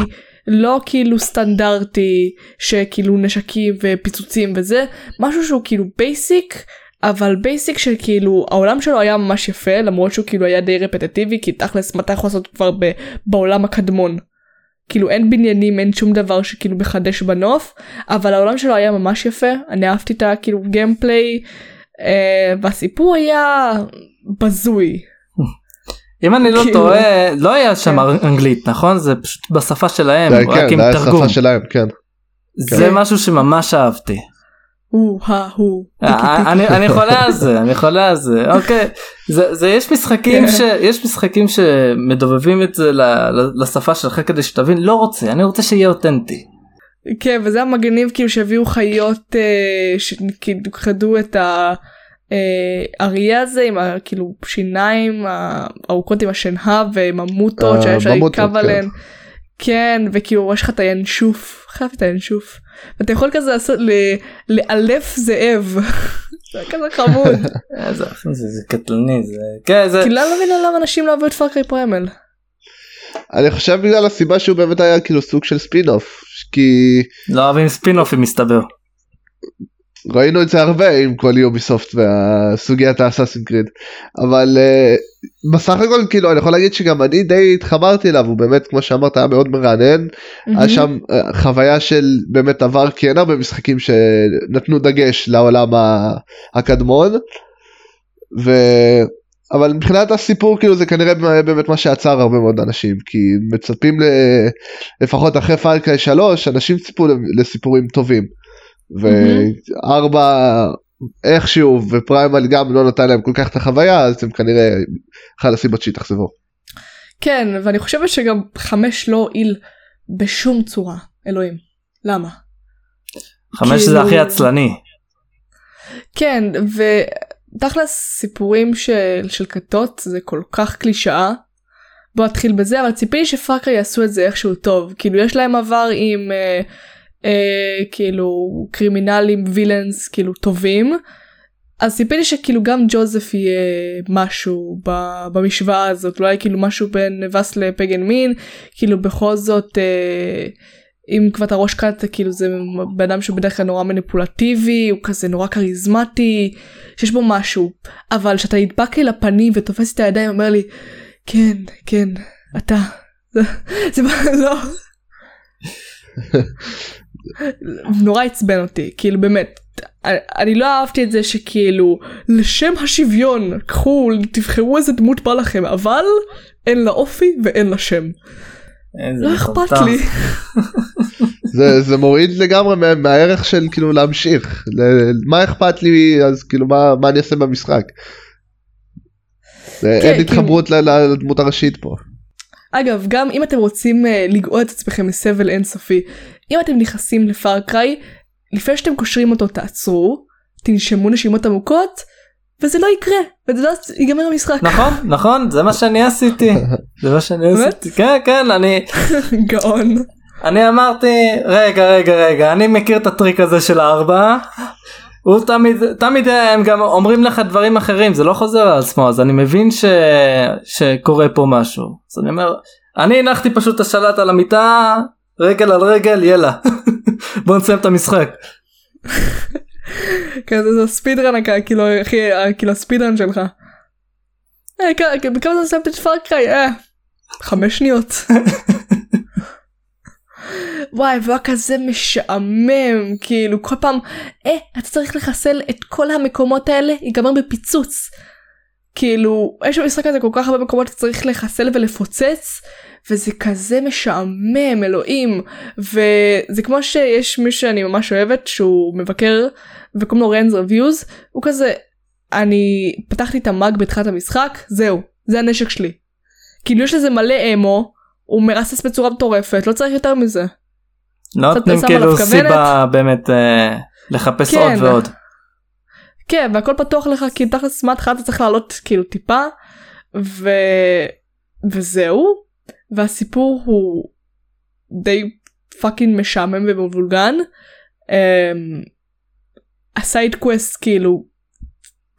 Speaker 1: לא כאילו סטנדרטי שכאילו נשקים ופיצוצים וזה משהו שהוא כאילו basic אבל basic שכאילו העולם שלו היה ממש יפה למרות שהוא כאילו היה די רפטטיבי כי תכלס מה אתה יכול לעשות כבר ב- בעולם הקדמון. כאילו אין בניינים אין שום דבר שכאילו מחדש בנוף אבל העולם שלו היה ממש יפה אני אהבתי את הכאילו gameplay אה, והסיפור היה בזוי
Speaker 2: אם אני לא
Speaker 1: כאילו-
Speaker 2: טועה, לא היה שם
Speaker 1: כן.
Speaker 2: אנגלית, נכון? זה פשוט בשפה שלהם,
Speaker 3: זה-
Speaker 2: רק
Speaker 3: כן,
Speaker 2: עם תרגום.
Speaker 3: כן.
Speaker 2: זה
Speaker 1: כן.
Speaker 2: משהו שממש אהבתי.
Speaker 1: הוא ההוא.
Speaker 2: אה, אני אני חולה על זה אני חולה על זה אוקיי זה זה יש משחקים
Speaker 1: כן.
Speaker 2: שיש משחקים שמדובבים את זה ל- ל- לשפה שלך כדי שתבין לא רוצה אני רוצה שיהיה אותנטי.
Speaker 1: כן וזה היה מגניב כאילו שהביאו חיות אה, שכאילו את האריה הזה עם ה- כאילו שיניים הארוכות עם השנהב ועם המוטות
Speaker 3: אה,
Speaker 1: שהיה אפשר
Speaker 3: ממוטות,
Speaker 1: לרכב
Speaker 3: כן.
Speaker 1: עליהן. כן וכאילו יש לך את הינשוף חייב את הינשוף ואתה יכול כזה לעשות ל- לאלף זאב. זה כזה חמוד.
Speaker 2: אה, זה זה- זה קטלני זה כן זה
Speaker 1: כאילו אני לא מבינה למה אנשים לא אוהבו את Far Cry Primal.
Speaker 3: אני חושב בגלל הסיבה שהוא באמת היה כאילו סוג של spin off כי
Speaker 2: לא אוהבים ספינופים מסתבר.
Speaker 3: ראינו את זה הרבה עם כל Ubisoft והסוגיית ה Assassin's Creed אבל אה, בסך הכל כאילו אני יכול להגיד שגם אני די התחברתי אליו הוא באמת כמו שאמרת היה מאוד מרענן היה שם uh, חוויה של באמת עבר כי אין הרבה משחקים שנתנו דגש לעולם הקדמון. ו... אבל מבחינת הסיפור כאילו זה כנראה באמת מה שעצר הרבה מאוד אנשים כי מצפים ל... לפחות אחרי פארקריי 3 אנשים ציפו לסיפורים טובים. וארבע איכשהו ופריימל גם לא נתן להם כל כך את החוויה אז הם כנראה אחת הסיבות שהתאכזבו.
Speaker 1: כן ואני חושבת שגם חמש לא הועיל בשום צורה אלוהים למה
Speaker 2: חמש זה
Speaker 1: כאילו-
Speaker 2: הכי עצלני.
Speaker 1: כן ותכלס סיפורים של של כתות זה כל כך קלישאה. בוא נתחיל בזה אבל ציפיתי שפאקר יעשו את זה איכשהו טוב כאילו יש להם עבר עם אה, אה, כאילו קרימינלים וילאנס כאילו טובים. אז ציפיתי שכאילו גם ג'וזף יהיה משהו במשוואה הזאת לא היה כאילו משהו בין נבס לפגן מין. כאילו בכל זאת אה, אם כבר אתה ראש קאט כאילו זה בן אדם שהוא בדרך כלל נורא מניפולטיבי הוא כזה נורא כריזמטי שיש בו משהו. אבל כשאתה נדבק לי לפנים ותופס את הידיים אומר לי כן כן אתה. זה לא נורא עצבן אותי כאילו באמת אני- לא אהבתי את זה שכאילו לשם השוויון קחו תבחרו איזה דמות בא לכם אבל אין לה אופי ואין לה שם
Speaker 2: איזה
Speaker 1: לא אכפת. לי
Speaker 3: זה, זה מוריד לגמרי מה, מהערך של כאילו להמשיך מה אכפת לי אז כאילו מה, מה אני אעשה במשחק.
Speaker 1: כן,
Speaker 3: אין
Speaker 1: כאילו-
Speaker 3: התחברות ל- ל- לדמות הראשית פה.
Speaker 1: אגב גם אם אתם רוצים uh, לגאול את עצמכם מסבל אינסופי אם אתם נכנסים לפארקריי לפני שאתם קושרים אותו תעצרו תנשמו נשימות עמוקות וזה לא יקרה וזה לא ייגמר המשחק
Speaker 2: נכון נכון זה מה שאני עשיתי זה מה שאני? עשיתי כן כן אני
Speaker 1: גאון
Speaker 2: אני אמרתי רגע רגע רגע אני מכיר את הטריק הזה של הארבע. הוא תמיד תמיד הם גם אומרים לך דברים אחרים זה לא חוזר על עצמו אז אני מבין ש... שקורה פה משהו אז אני אומר אני הנחתי פשוט את השלט על המיטה רגל על רגל יאללה בוא נסיים את המשחק.
Speaker 1: כזה זה speedrun כאילו אחי ה- כאילו ה speedrun שלך. אה, כ- בכמה זמן סיימת את Far Cry? אה, חמש שניות. וואי והיה כזה משעמם כאילו כל פעם אה אתה צריך לחסל את כל המקומות האלה ייגמר בפיצוץ. כאילו יש במשחק הזה כל כך הרבה מקומות שצריך לחסל ולפוצץ וזה כזה משעמם אלוהים וזה כמו שיש מישהו שאני ממש אוהבת שהוא מבקר וקוראים לו רנז רביוז הוא כזה אני פתחתי את המאג בתחילת המשחק זהו זה הנשק שלי. כאילו יש לזה מלא אמו הוא מרסס בצורה מטורפת לא צריך יותר מזה.
Speaker 2: לא נותנים כאילו. סיבה באמת אה, לחפש
Speaker 1: כן.
Speaker 2: עוד ועוד.
Speaker 1: כן והכל פתוח לך כי תכלס מההתחלה אתה צריך לעלות כאילו טיפה ו... וזהו והסיפור הוא די fucking משעמם ומבולגן. אמ, ה side quest כאילו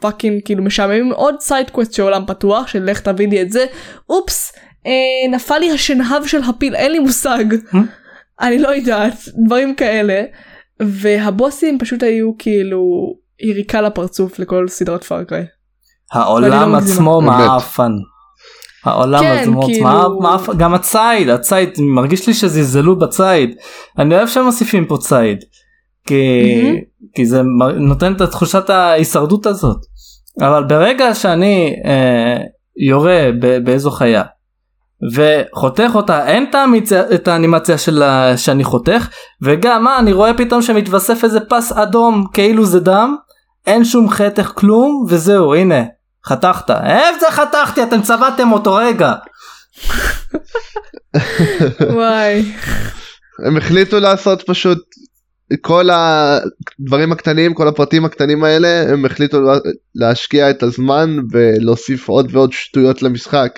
Speaker 1: fucking כאילו משעממים עוד side quest של עולם פתוח של לך תביא לי את זה אופס אה, נפל לי השנהב של הפיל אין לי מושג
Speaker 2: Hmm?
Speaker 1: אני לא יודעת דברים כאלה והבוסים פשוט היו כאילו יריקה לפרצוף לכל סדרת פארקריי.
Speaker 2: העולם
Speaker 1: לא.
Speaker 2: עצמו. מעפן. העולם
Speaker 1: כן,
Speaker 2: עצמו
Speaker 1: כאילו-
Speaker 2: מעפ- מעפן. גם הציד הציד מרגיש לי שזלזלו בציד. אני אוהב שהם מוסיפים פה ציד. כי,
Speaker 1: מהמם.
Speaker 2: כי זה נותן את תחושת ההישרדות הזאת. אבל ברגע שאני אה, יורה ב- באיזו חיה וחותך אותה אין את. את האנימציה של ה... שאני חותך וגם מה אני רואה פתאום שמתווסף איזה פס אדום כאילו זה דם אין שום חתך כלום וזהו הנה חתכת איזה חתכתי אתם צבעתם אותו רגע
Speaker 1: וואי.
Speaker 3: הם החליטו לעשות פשוט כל הדברים הקטנים כל הפרטים הקטנים האלה הם החליטו לה- להשקיע את הזמן ולהוסיף עוד ועוד שטויות למשחק.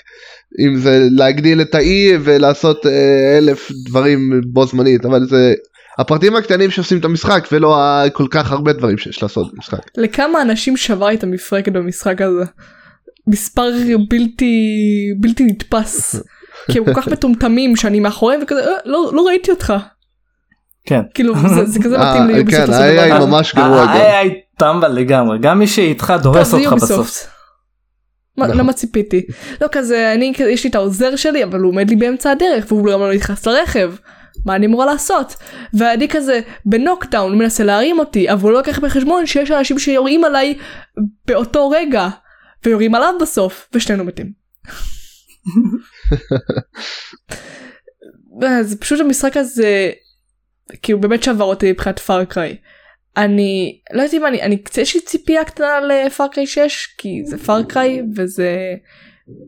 Speaker 3: אם זה להגדיל את האי ולעשות אה, אלף דברים בו זמנית אבל זה הפרטים הקטנים שעושים את המשחק ולא כל כך הרבה דברים שיש לעשות במשחק.
Speaker 1: לכמה אנשים שבר את המפרקת במשחק הזה? מספר בלתי בלתי נתפס. כי הם כל כך מטומטמים שאני מאחוריהם וכזה "אה, לא לא ראיתי אותך.
Speaker 2: כן
Speaker 1: כאילו זה, זה כזה
Speaker 3: אה,
Speaker 1: מתאים ליוביסופט
Speaker 3: כן, ה-AI. ממש גרוע גם.
Speaker 2: ה-AI טמבל לגמרי גם מי שאיתך דורס אותך בסוף.
Speaker 3: נכון.
Speaker 1: למה ציפיתי? לא כזה אני כזה יש לי את העוזר שלי אבל הוא עומד לי באמצע הדרך והוא גם לא נכנס לרכב. מה אני אמורה לעשות? ואני כזה בנוקדאון מנסה להרים אותי אבל הוא לא לקח בחשבון שיש אנשים שיורים עליי באותו רגע ויורים עליו בסוף ושנינו מתים. זה פשוט המשחק הזה כאילו באמת שבר אותי מבחינת Far Cry. אני לא יודעת אם אני אני קצת יש לי ציפייה קטנה ל Far Cry 6 כי זה Far Cry וזה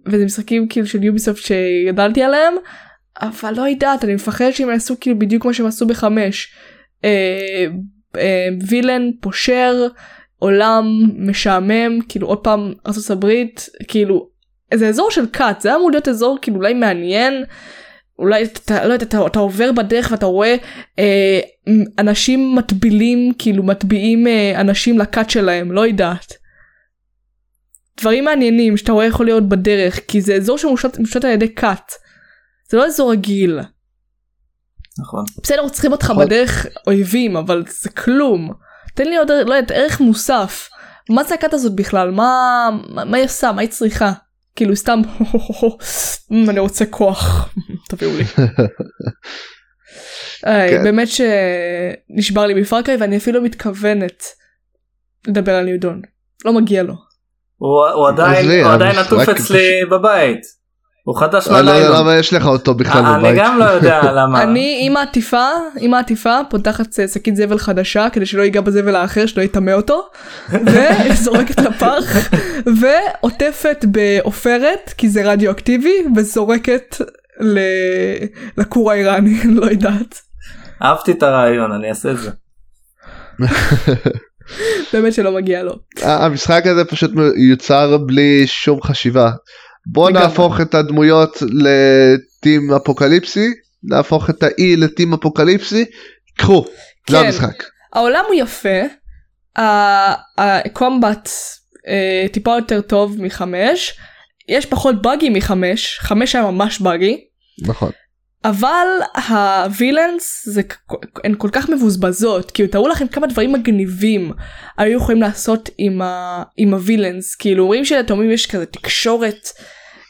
Speaker 1: וזה משחקים כאילו של Ubisoft שגדלתי עליהם אבל לא יודעת אני מפחד שהם יעשו כאילו בדיוק כמו שהם עשו בחמש. אה, אה, villain פושר עולם משעמם כאילו עוד פעם ארצות הברית כאילו זה אזור של כת זה אמור להיות אזור כאילו אולי מעניין אולי אתה לא יודע אתה, אתה עובר בדרך ואתה רואה אה, אנשים מטבילים כאילו מטביעים אה, אנשים לכת שלהם לא יודעת. דברים מעניינים שאתה רואה יכול להיות בדרך כי זה אזור שמושת מושת על ידי כת. זה לא אזור רגיל.
Speaker 2: נכון.
Speaker 1: בסדר צריכים אותך
Speaker 3: נכון.
Speaker 1: בדרך אויבים אבל זה כלום. תן לי עוד לא יודעת ערך מוסף. מה זה הכת הזאת בכלל מה מה, מה היא עושה מה היא צריכה. כאילו סתם "אמ, אני רוצה כוח תביאו לי. באמת שנשבר לי בפרקאי ואני אפילו מתכוונת לדבר על ניודון. לא מגיע לו.
Speaker 2: הוא עדיין עטוף אצלי בבית. הוא חדש
Speaker 3: אני לא יודע
Speaker 2: מהלילה.
Speaker 3: למה יש לך אותו בכלל
Speaker 2: אני
Speaker 3: בבית.
Speaker 2: גם לא יודע למה.
Speaker 1: אני עם העטיפה עם העטיפה פותחת אה, שקית זבל חדשה כדי שלא ייגע בזבל האחר שלא יטמא אותו וזורקת לפח ועוטפת בעופרת כי זה רדיואקטיבי וזורקת ל- לכור האיראני לא יודעת
Speaker 2: אהבתי את הרעיון אני אעשה את זה.
Speaker 1: באמת שלא מגיע לו.
Speaker 3: המשחק הזה פשוט יוצר בלי שום חשיבה. בוא. נהפוך את הדמויות לטים אפוקליפסי, נהפוך את האי לטים אפוקליפסי, קחו, זה
Speaker 1: כן.
Speaker 3: המשחק.
Speaker 1: העולם הוא יפה, הקומבט אה, טיפה יותר טוב מחמש, יש פחות באגי מחמש, חמש היה ממש באגי,
Speaker 3: נכון.
Speaker 1: אבל הווילאנס זה הן כל כך מבוזבזות כאילו תראו לכם כמה דברים מגניבים היו יכולים לעשות עם, ה, עם הווילאנס כאילו אומרים שלתאומים יש כזה תקשורת.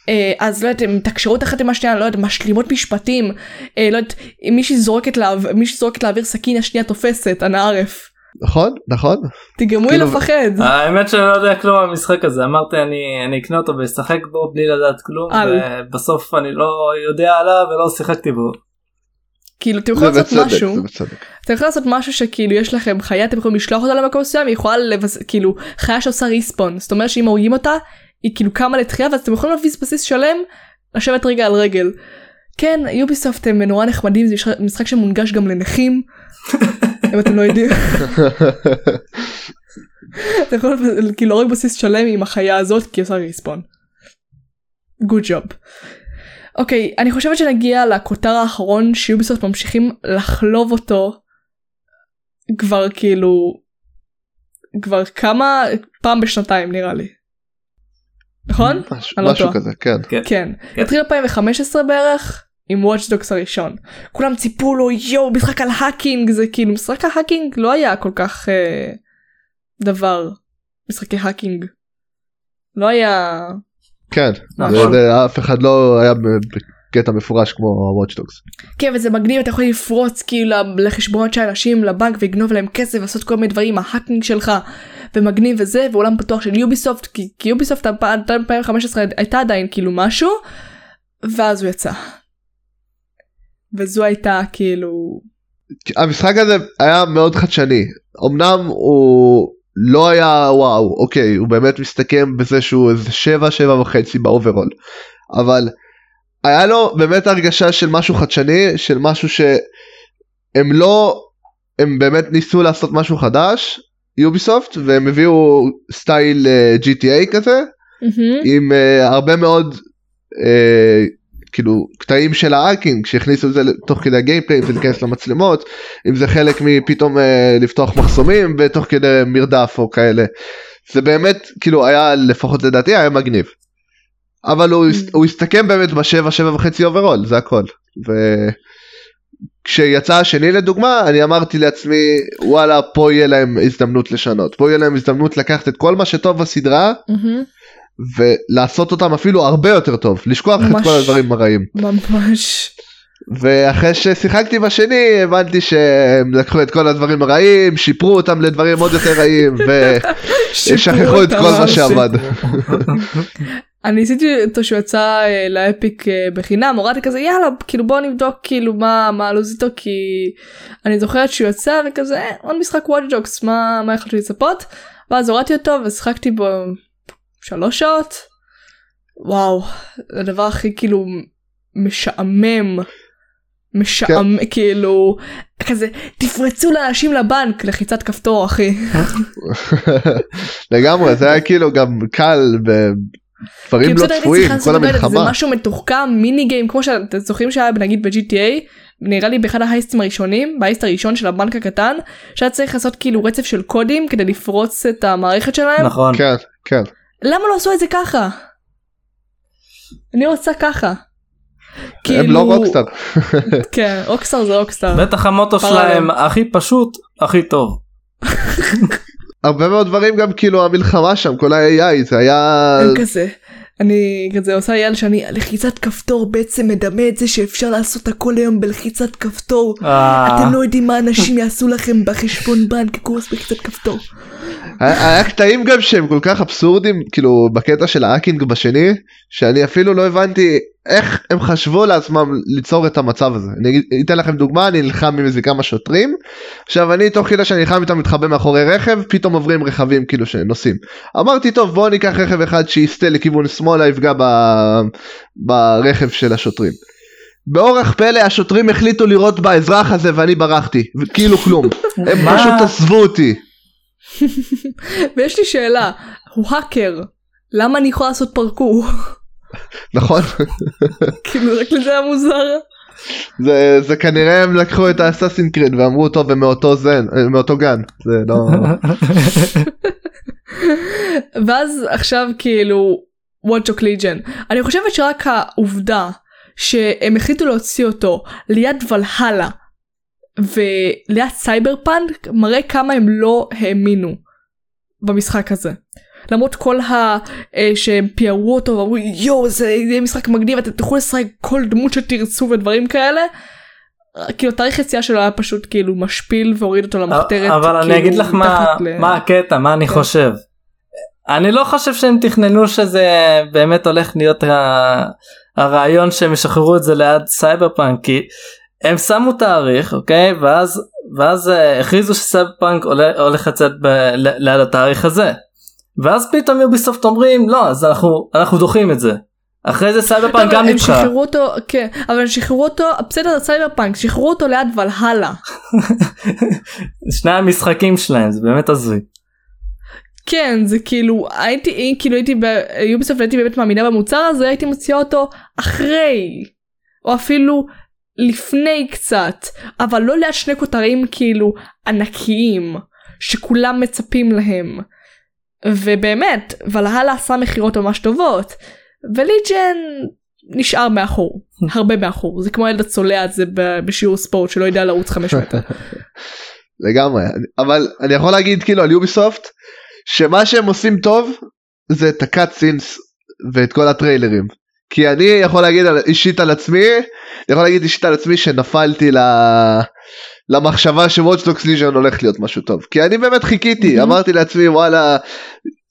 Speaker 1: אה, אז לא יודעת הם מתקשרות אחת עם השנייה לא יודעת משלימות משפטים אה, לא יודעת מישהי זורקת לאו- מישהי זורקת להעביר סכין השנייה תופסת אנא ערף
Speaker 3: נכון נכון
Speaker 1: תגרמו לי
Speaker 3: כאילו-
Speaker 1: לפחד
Speaker 2: האמת שאני לא יודע כלום על המשחק הזה אמרתי אני אני אקנה אותו ואשחק בו בלי לדעת כלום
Speaker 1: אל.
Speaker 2: ובסוף אני לא יודע עליו ולא שיחקתי בו.
Speaker 1: כאילו אתם יכולים לעשות משהו. אתם יכולים לעשות משהו שכאילו יש לכם חיה אתם יכולים לשלוח אותה למקום מסוים היא יכולה לבז... כאילו חיה שעושה ריספון זאת אומרת שאם הורגים אותה היא כאילו קמה לתחייה ואז אתם יכולים להביא בסיס שלם לשבת רגע על רגל. כן יוביסופט הם נורא נחמדים זה משחק שמונגש גם לנכים אם אתם לא יודעים. אתה יכול כאילו להורג בסיס שלם עם החיה הזאת כי עושה ריספון. גוד ג'וב. אוקיי אני חושבת שנגיע לכותר האחרון שיוביסופט ממשיכים לחלוב אותו כבר כאילו כבר כמה פעם בשנתיים נראה לי. נכון?
Speaker 3: משהו
Speaker 1: לא
Speaker 3: משהו. כזה כן.
Speaker 2: כן.
Speaker 1: כן. התחיל 2015 בערך עם Dogs הראשון. כולם ציפו לו יואו משחק על hacking זה כאילו משחק ה hacking לא היה כל כך אה, דבר. משחקי hacking. לא היה
Speaker 3: כן.
Speaker 2: נכון.
Speaker 3: זה- זה- אף אחד לא היה בקטע מפורש כמו Dogs.
Speaker 1: כן וזה מגניב אתה יכול לפרוץ כאילו לחשבונות של אנשים לבנק ולגנוב להם כסף לעשות כל מיני דברים ה hacking שלך ומגניב וזה ועולם פתוח של Ubisoft כי, כי Ubisoft עד 2015 הייתה עדיין כאילו משהו ואז הוא יצא. וזו הייתה כאילו
Speaker 3: המשחק הזה היה מאוד חדשני אמנם הוא לא היה וואו אוקיי הוא באמת מסתכם בזה שהוא איזה שבע שבע וחצי ב overall אבל היה לו באמת הרגשה של משהו חדשני של משהו שהם לא הם באמת ניסו לעשות משהו חדש Ubisoft והם הביאו סטייל אה, GTA כזה
Speaker 1: מהמם.
Speaker 3: עם אה, הרבה מאוד אה, כאילו קטעים של hacking שהכניסו את זה תוך כדי ה gameplay אם זה להיכנס למצלמות אם זה חלק מפתאום אה, לפתוח מחסומים ותוך כדי מרדף או כאלה זה באמת כאילו היה לפחות לדעתי היה מגניב. אבל הוא, הוא הסתכם באמת בשבע שבע וחצי overall זה הכל. וכשיצא השני לדוגמה אני אמרתי לעצמי וואלה פה יהיה להם הזדמנות לשנות פה יהיה להם הזדמנות לקחת את כל מה שטוב בסדרה
Speaker 1: מהמם.
Speaker 3: ולעשות אותם אפילו הרבה יותר טוב לשכוח
Speaker 1: ממש.
Speaker 3: את כל הדברים הרעים
Speaker 1: ממש.
Speaker 3: ואחרי ששיחקתי בשני הבנתי שהם לקחו את כל הדברים הרעים שיפרו אותם לדברים עוד יותר רעים ושכחו את כל מה. שעבד.
Speaker 1: אני עשיתי אותו שהוא יצא אה, לאפיק אה, בחינם הורדתי כזה יאללה כאילו בוא נבדוק כאילו מה מה הלו"ז איתו כי אני זוכרת שהוא יצא וכזה אה, עוד משחק וואט ג'וקס מה מה יכולתי לצפות ואז הורדתי אותו ושיחקתי בו שלוש שעות? וואו הדבר הכי כאילו משעמם משעמם כאילו כזה תפרצו לאנשים לבנק לחיצת כפתור אחי.
Speaker 3: לגמרי זה היה כאילו גם קל בדברים לא צפויים כל
Speaker 1: באמת, זה
Speaker 3: המלחמה.
Speaker 1: משהו מתוחכם mini game כמו שאתם זוכרים שהיה נגיד ב-GTA נראה לי באחד ההייסטים הראשונים ב heist הראשון של הבנק הקטן שהיה צריך לעשות כאילו רצף של קודים כדי לפרוץ את המערכת שלהם.
Speaker 2: נכון.
Speaker 3: כן כן
Speaker 1: למה לא עשו את זה ככה? אני רוצה ככה.
Speaker 3: הם לא Rockstar.
Speaker 1: כן Rockstar זה Rockstar.
Speaker 2: בטח המוטו שלהם הכי פשוט הכי טוב.
Speaker 3: הרבה מאוד דברים גם כאילו המלחמה שם כל ה-AI זה היה
Speaker 1: הם כזה. אני כזה עושה יאל שאני לחיצת כפתור בעצם מדמה את זה שאפשר לעשות הכל היום בלחיצת כפתור.
Speaker 2: אה,
Speaker 1: אתם לא יודעים מה אנשים יעשו לכם בחשבון בנק קורס בקצת כפתור.
Speaker 3: היה היה קטעים גם שהם כל כך אבסורדים כאילו בקטע של האקינג בשני שאני אפילו לא הבנתי איך הם חשבו לעצמם ליצור את המצב הזה. אני אתן לכם דוגמה אני נלחם עם איזה כמה שוטרים עכשיו אני תוך כדי שאני נלחם איתם מתחבא מאחורי רכב פתאום עוברים רכבים כאילו שנוסעים. אמרתי טוב בוא ניקח רכב אחד שיסטה לכיוון שמאלה יפגע ב... ברכב של השוטרים. באורח פלא השוטרים החליטו לירות באזרח הזה ואני ברחתי וכאילו כלום הם? פשוט עזבו אותי.
Speaker 1: ויש לי שאלה, הוא האקר, למה אני יכולה לעשות פרקור?
Speaker 3: נכון?
Speaker 1: כאילו רק לזה היה מוזר.
Speaker 3: זה, זה כנראה הם לקחו את האסאסין קריד ואמרו טוב הם מאותו זן מאותו גן זה לא
Speaker 1: ואז עכשיו כאילו Watch Dogs Legion. אני חושבת שרק העובדה שהם החליטו להוציא אותו ליד ולהלה וליד סייבר פאנק מראה כמה הם לא האמינו במשחק הזה. למרות כל ה... אה, שהם פיארו אותו ואמרו יואו זה יהיה משחק מגניב אתם תוכלו לשחק כל דמות שתרצו ודברים כאלה. כאילו תאריך יציאה שלו היה פשוט כאילו משפיל והוריד אותו למחתרת.
Speaker 2: אבל אני
Speaker 1: כאילו,
Speaker 2: אגיד לך מה
Speaker 1: ל-
Speaker 2: מה הקטע מה אני
Speaker 1: כן.
Speaker 2: חושב. אני לא חושב שהם תכננו שזה באמת הולך להיות ה- הרעיון שהם ישחררו את זה ליד סייבר פאנק כי הם שמו תאריך אוקיי ואז ואז אה, הכריזו שסייבר פאנק הולך לצאת ב- ליד התאריך הזה. ואז פתאום Ubisoft אומרים לא אז אנחנו אנחנו דוחים את זה אחרי זה סייבר פאנק
Speaker 1: טוב,
Speaker 2: גם
Speaker 1: הם
Speaker 2: נדחה.
Speaker 1: שחררו אותו, כן, אבל הם שחררו אותו, בסדר, סייבר פאנק, שחררו אותו ליד ולהלה.
Speaker 2: שני המשחקים שלהם זה באמת הזוי.
Speaker 1: כן, זה כאילו, הייתי, כאילו הייתי ביוביסופט, הייתי באמת מאמינה במוצר הזה, הייתי מוציאה אותו אחרי, או אפילו לפני קצת, אבל לא ליד שני כותרים כאילו ענקיים, שכולם מצפים להם. ובאמת, ולהלה עשה מכירות ממש טובות, וליג'ן נשאר מאחור, הרבה מאחור, זה כמו הילד הצולע הזה בשיעור ספורט שלא יודע לרוץ 5 מטר.
Speaker 3: לגמרי. אבל אני יכול להגיד כאילו על יוביסופט שמה שהם עושים טוב זה את הקאט סינס ואת כל הטריילרים. כי אני יכול להגיד על, אישית על עצמי אני יכול להגיד אישית על עצמי שנפלתי ל... למחשבה שוואטשדוקס ליז'ן הולך להיות משהו טוב כי אני באמת חיכיתי
Speaker 1: Mhm.
Speaker 3: אמרתי לעצמי וואלה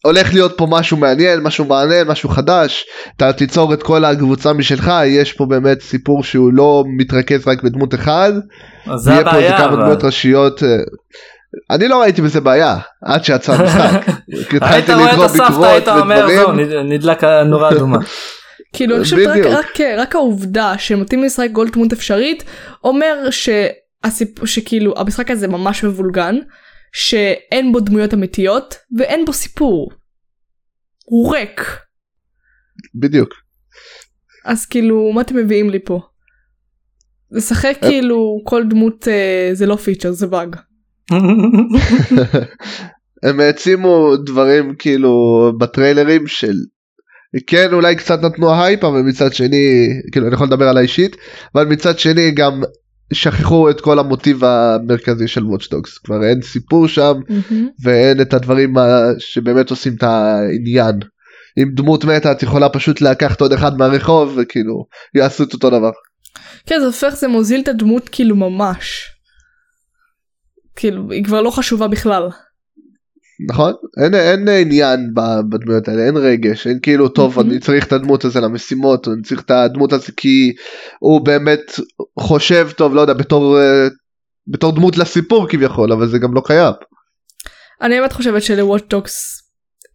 Speaker 3: הולך להיות פה משהו מעניין משהו מעניין משהו חדש אתה תיצור את כל הקבוצה משלך יש פה באמת סיפור שהוא לא מתרכז רק בדמות אחד
Speaker 2: אז זה
Speaker 3: יהיה פה איזה
Speaker 2: הבעיה
Speaker 3: כמה
Speaker 2: אבל.
Speaker 3: דמויות ראשיות. אה, אני לא ראיתי בזה בעיה עד שיצא המשחק.
Speaker 2: היית רואה את הסבתא היית אומר זהו נדלק הנורה אדומה.
Speaker 1: כאילו אני חושבת רק, רק העובדה שהם נותנים לשחק דמות אפשרית אומר שהסיפ... שכאילו המשחק הזה ממש מבולגן שאין בו דמויות אמיתיות ואין בו סיפור. הוא ריק
Speaker 3: בדיוק.
Speaker 1: אז כאילו מה אתם מביאים לי פה. לשחק
Speaker 3: אה.
Speaker 1: כאילו כל דמות אה, זה לא פיצ'ר זה באג.
Speaker 3: הם העצימו דברים כאילו בטריילרים של כן אולי קצת נתנו הייפ אבל מצד שני כאילו אני יכול לדבר על האישית אבל מצד שני גם שכחו את כל המוטיב המרכזי של Watch Dogs כבר אין סיפור שם ואין את הדברים שבאמת עושים את העניין. אם דמות מתה את יכולה פשוט לקחת עוד אחד מהרחוב וכאילו יעשו את אותו דבר.
Speaker 1: כן זה הופך זה מוזיל את הדמות כאילו ממש. כאילו היא כבר לא חשובה בכלל.
Speaker 3: נכון? אין, אין עניין ב- בדמויות האלה, אין רגש, אין כאילו טוב
Speaker 1: מהמם.
Speaker 3: אני צריך את הדמות הזה למשימות, אני צריך את הדמות הזה כי הוא באמת חושב טוב, לא יודע, בתור, אה, בתור דמות לסיפור כביכול, אבל זה גם לא קיים.
Speaker 1: אני באמת חושבת שלוואטדוקס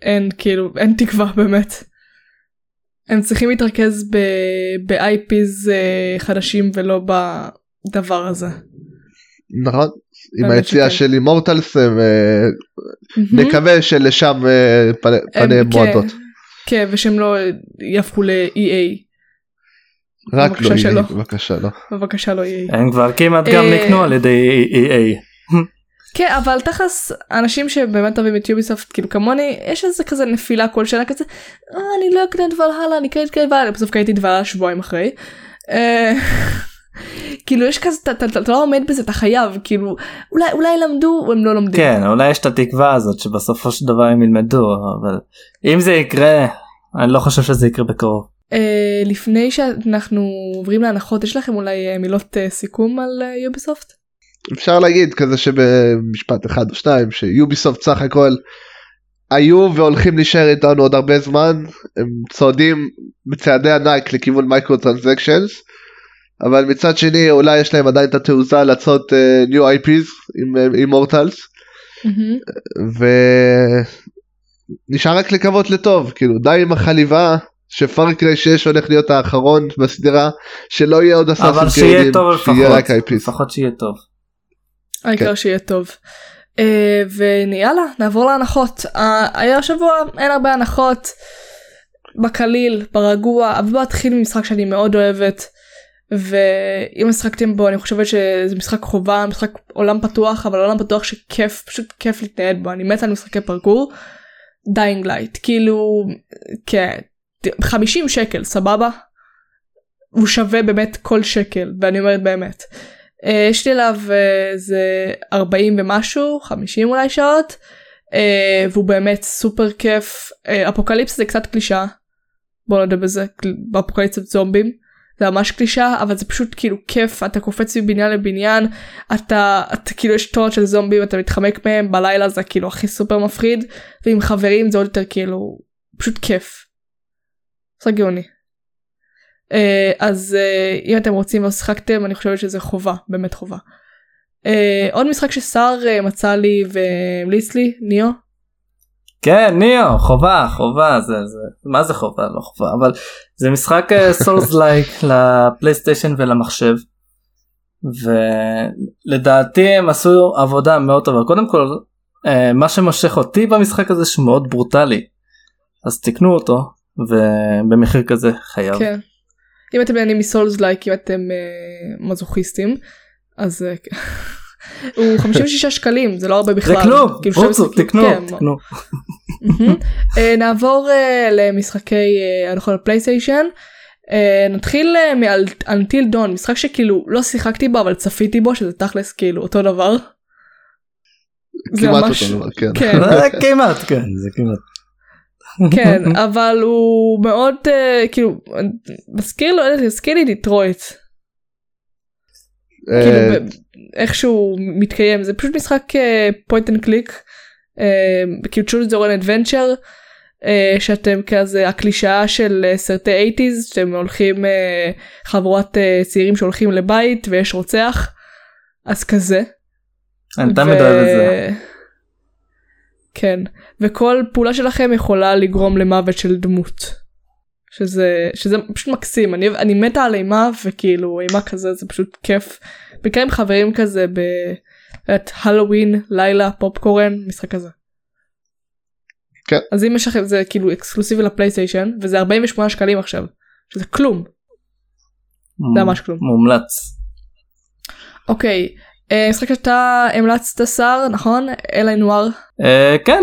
Speaker 1: אין כאילו אין תקווה באמת. הם צריכים להתרכז ב-IPs אה, חדשים ולא בדבר הזה.
Speaker 3: נכון? עם היציאה. של אימורטלס, אה, נקווה שלשם אה, פני, פניהם
Speaker 1: כן,
Speaker 3: מועדות.
Speaker 1: כן ושהם לא יהפכו ל-EA.
Speaker 3: רק לא. EA, בבקשה לא.
Speaker 1: בבקשה לא EA.
Speaker 2: הם כבר כמעט גם
Speaker 1: אה,
Speaker 2: נקנו על ידי EA.
Speaker 1: כן אבל תכלס אנשים שבאמת אוהבים את יוביסופט כאילו כמוני יש איזה כזה נפילה כל שנה כזה "אה, אני לא אקנה את ולהלה אני אקנה את ולהלה בסוף קניתי את ולהלה שבועיים אחרי. כאילו יש כזה אתה- לא עומד בזה אתה חייב כאילו אולי אולי למדו הם לא לומדים.
Speaker 2: כן אולי יש את התקווה הזאת שבסופו של דבר הם ילמדו אבל אם זה יקרה אני לא חושב שזה יקרה בקרוב.
Speaker 1: אה, לפני שאנחנו עוברים להנחות יש לכם אולי אה, מילות אה, סיכום על Ubisoft?
Speaker 3: אפשר להגיד כזה שבמשפט אחד או שניים ש Ubisoft סך הכל היו והולכים להישאר איתנו עוד הרבה זמן הם צועדים בצעדי ענק לכיוון micro transactions אבל מצד שני אולי יש להם עדיין את התעוזה לעשות אה, new IPs עם Immortals
Speaker 1: מהמם.
Speaker 3: ונשאר רק לקוות לטוב כאילו די עם החליבה שפארקריי 6 הולך להיות האחרון בסדרה שלא יהיה עוד
Speaker 2: אבל
Speaker 3: אסאסים
Speaker 2: שיהיה
Speaker 3: קרידים
Speaker 2: טוב
Speaker 3: שיהיה רק
Speaker 2: לפחות
Speaker 3: IPs.
Speaker 2: לפחות שיהיה טוב.
Speaker 1: העיקר
Speaker 3: כן.
Speaker 1: שיהיה טוב. Uh, ויאללה נעבור להנחות uh, היה השבוע אין הרבה הנחות בקליל ברגוע אבל בוא נתחיל ממשחק שאני מאוד אוהבת ואם משחקתם בו אני חושבת שזה משחק חובה משחק עולם פתוח אבל עולם פתוח שכיף פשוט כיף להתנהל בו. אני מת על משחקי פרקור. Dying Light כאילו כן 50 שקל סבבה. הוא שווה באמת כל שקל ואני אומרת באמת. אה, יש לי עליו אה, זה 40 ומשהו 50 אולי שעות אה, והוא באמת סופר כיף. אה, אפוקליפס זה קצת קלישה בוא נודה בזה קל- באפוקליפסת זומבים זה ממש קלישה אבל זה פשוט כאילו כיף אתה קופץ מבניין לבניין אתה, אתה כאילו יש טונות של זומבים אתה מתחמק מהם בלילה זה כאילו הכי סופר מפחיד ועם חברים זה עוד יותר כאילו פשוט כיף. משחק גאוני. אה, אז אה, אם אתם רוצים ולא שיחקתם אני חושבת שזה חובה באמת חובה. אה, עוד משחק שסער אה, מצא לי והמליץ לי Nioh.
Speaker 2: כן Nioh חובה חובה זה זה מה זה חובה לא חובה אבל זה משחק souls like ל PlayStation ולמחשב. ולדעתי הם עשו עבודה מאוד טובה קודם כל אה, מה שמושך אותי במשחק הזה שהוא מאוד ברוטלי אז תקנו אותו ובמחיר כזה חייב.
Speaker 1: כן. אם אתם נהנים מסולס לייק אם אתם uh, מזוכיסטים אז uh, הוא 56 שקלים זה לא הרבה בכלל.
Speaker 2: זה כלום,
Speaker 1: כאילו,
Speaker 2: רוצו, תקנו,
Speaker 1: כן,
Speaker 2: תקנו.
Speaker 1: מהמם. אה, נעבור אה, למשחקי הנכון. אה, נתחיל אה, מ Until Dawn משחק שכאילו לא שיחקתי בו אבל צפיתי בו שזה תכלס כאילו אותו דבר.
Speaker 3: כמעט
Speaker 1: ממש-
Speaker 3: אותו דבר, כן.
Speaker 1: כן,
Speaker 2: כמעט כן זה כמעט.
Speaker 1: כן אבל הוא מאוד כאילו מזכיר לו הזכיר לי
Speaker 3: Detroit
Speaker 1: כאילו ב- איכשהו מתקיים זה פשוט משחק point and click כאילו choose your own adventure אה, שאתם כזה הקלישאה של אה, סרטי 80's שאתם הולכים אה, חבורת אה, צעירים שהולכים לבית ויש רוצח אז כזה.
Speaker 2: אני תמיד אוהב את זה.
Speaker 1: כן וכל פעולה שלכם יכולה לגרום למוות של דמות. שזה שזה פשוט מקסים אני אני מתה על אימה וכאילו אימה כזה זה פשוט כיף. בעיקר עם חברים כזה ב... את הלואוין לילה פופקורן משחק כזה.
Speaker 3: כן.
Speaker 1: אז אם יש לכם זה כאילו אקסקלוסיבי לפלייסטיישן וזה 48 שקלים עכשיו שזה כלום זה ממש כלום.
Speaker 2: מומלץ.
Speaker 1: אוקיי אה, משחק שאתה המלצת שר נכון L.A. Noire
Speaker 2: אה, כן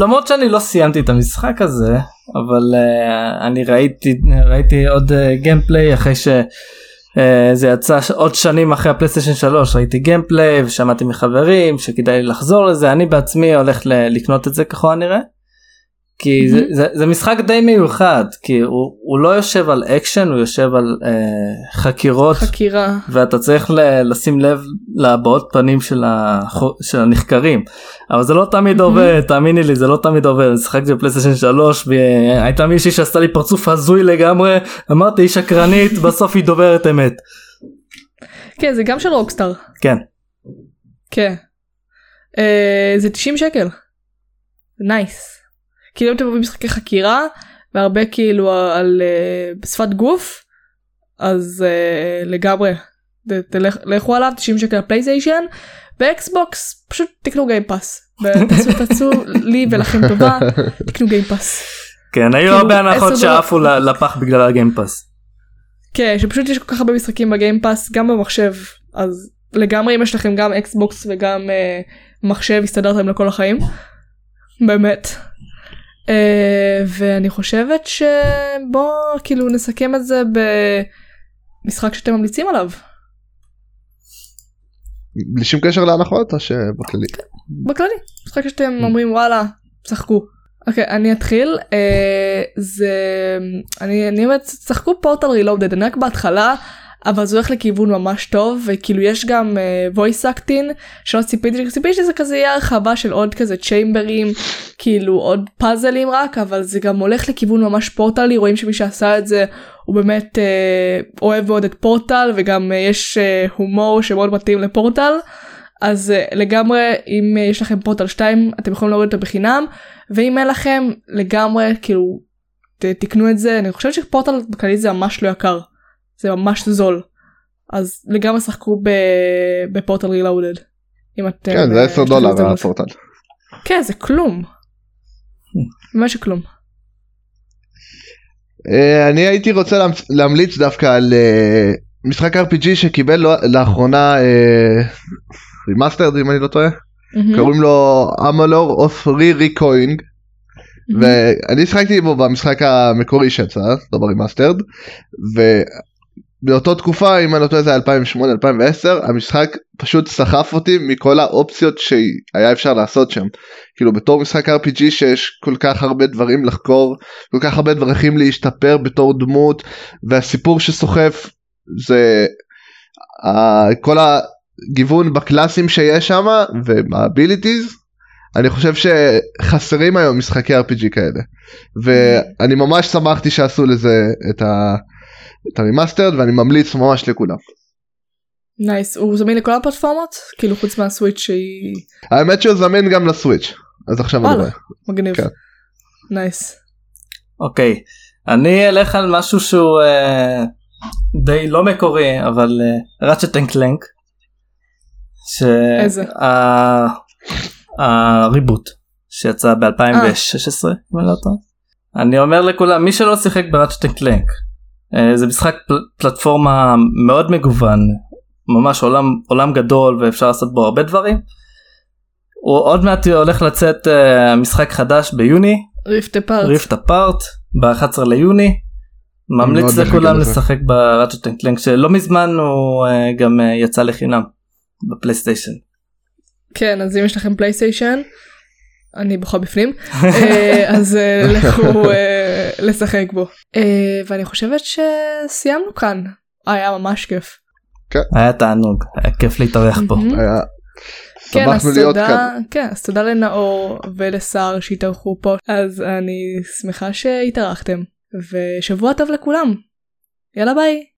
Speaker 2: למרות שאני לא סיימתי את המשחק הזה אבל uh, אני ראיתי ראיתי עוד gameplay אחרי שזה יצא ש- עוד שנים אחרי הפלייסטיישן 3 ראיתי gameplay ושמעתי מחברים שכדאי לי לחזור לזה אני בעצמי הולך לקנות את זה ככל הנראה. כי זה,
Speaker 1: מהמם.
Speaker 2: זה, זה משחק די מיוחד כי הוא, הוא לא יושב על אקשן הוא יושב על uh, חקירות.
Speaker 1: חקירה.
Speaker 2: ואתה צריך ל- לשים לב להבעות פנים של, החו... של הנחקרים. אבל זה לא תמיד עובד תאמיני לי זה לא תמיד עובד. שיחקתי בפלייסטיישן 3 והייתה מישהי שעשתה לי פרצוף הזוי לגמרי. אמרתי היא שקרנית בסוף היא דוברת אמת.
Speaker 1: כן זה גם של רוקסטאר.
Speaker 2: כן.
Speaker 1: כן. אה, זה 90 שקל. nice. כאילו אם אתם אוהבים משחקי חקירה והרבה כאילו על אה, בשפת גוף אז אה, לגמרי ת- תלך- לכו עליו 90 שקל לפלייסטיישן באקסבוקס פשוט תקנו Game Pass. תעשו תעשו לי ולכם טובה תקנו Game Pass.
Speaker 2: כן היו
Speaker 1: כאילו,
Speaker 2: הרבה הנחות
Speaker 1: עשר דולר.
Speaker 2: שעפו לפח בגלל ה Game Pass
Speaker 1: כן שפשוט יש כל כך הרבה משחקים ב Game Pass גם במחשב אז לגמרי אם יש לכם גם אקסבוקס וגם אה, מחשב הסתדרתם לכל החיים. באמת. אה, ואני חושבת שבוא כאילו נסכם את זה במשחק שאתם ממליצים עליו.
Speaker 3: בלי שום קשר להנחות או שבכללי.
Speaker 1: בכללי. משחק שאתם אומרים וואלה שחקו. אוקיי אני אתחיל. אה, זה אני אני אומרת שחקו פורטל רילודד אני רק בהתחלה אבל זה הולך לכיוון ממש טוב וכאילו יש גם uh, voice acting שלא ציפיתי ציפיתי שזה כזה יהיה הרחבה של עוד כזה צ'יימברים כאילו עוד פאזלים רק אבל זה גם הולך לכיוון ממש פורטלי רואים שמי שעשה את זה הוא באמת uh, אוהב מאוד את פורטל וגם uh, יש uh, הומור שמאוד מתאים לפורטל. אז uh, לגמרי אם uh, יש לכם פורטל 2 אתם יכולים להוריד אותו בחינם. ואם אין לכם לגמרי כאילו ת, תקנו את זה. אני חושבת שפורטל בכללי זה ממש לא יקר זה ממש זול אז לגמרי שחקו ב Portal Reloaded. אם אתם
Speaker 3: כן זה
Speaker 1: אה,
Speaker 3: 10
Speaker 1: יש לכם
Speaker 3: דולר
Speaker 1: הזדמנות.
Speaker 3: הפורטל.
Speaker 1: כן זה כלום. ממש כלום.
Speaker 3: אה, אני הייתי רוצה להמ- להמליץ דווקא על אה, משחק RPG שקיבל לא- לאחרונה remastered אם אני לא טועה. קוראים לו Amalur of Re
Speaker 1: Reckoning.
Speaker 3: ואני שחקתי בו במשחק המקורי שיצא לא ב remastered ובאותה תקופה אם אני לא טועה זה 2008-2010 המשחק פשוט סחף אותי מכל האופציות שהיה אפשר לעשות שם. כאילו בתור משחק RPG שיש כל כך הרבה דברים לחקור כל כך הרבה דרכים להשתפר בתור דמות והסיפור שסוחף זה ה- כל הגיוון בקלאסים שיש שם וב abilities אני חושב שחסרים היום משחקי RPG כאלה. ואני ממש שמחתי שעשו לזה את, ה... את ה remastered ואני ממליץ ממש לכולם.
Speaker 1: nice הוא זמין לכל הפלטפורמות כאילו חוץ מהסוויץ' שהיא
Speaker 3: האמת שהוא זמין גם לסוויץ' אז עכשיו אני. רואה.
Speaker 1: מגניב.
Speaker 3: כן.
Speaker 1: נייס.
Speaker 2: אוקיי, אני אלך על משהו שהוא אה, די לא מקורי, אבל Ratchet and Clank.
Speaker 1: איזה?
Speaker 2: ה reboot שיצא ב-2016, אם אני לא טועה. אני אומר לכולם, מי שלא שיחק ב Ratchet and Clank, אה, זה משחק פל- פלטפורמה מאוד מגוון, ממש עולם, עולם גדול ואפשר לעשות בו הרבה דברים. הוא עוד מעט הולך לצאת אה, משחק חדש ביוני,
Speaker 1: Rift Apart.
Speaker 2: Rift Apart ב-11 ליוני. ממליץ לכולם. לשחק ב Ratchet and Clank שלא מזמן הוא אה, גם אה, יצא לחינם בפלייסטיישן.
Speaker 1: כן אז אם יש לכם פלייסטיישן אני בוכה בפנים אה, אז אה, לכו אה, לשחק בו אה, ואני חושבת שסיימנו כאן היה ממש כיף.
Speaker 2: היה תענוג, היה כיף להתארח פה.
Speaker 3: היה-
Speaker 1: כן אז תודה
Speaker 3: כאן.
Speaker 1: כן אז תודה לנאור ולשר שהתארחו פה אז אני שמחה שהתארחתם ושבוע טוב לכולם. יאללה ביי.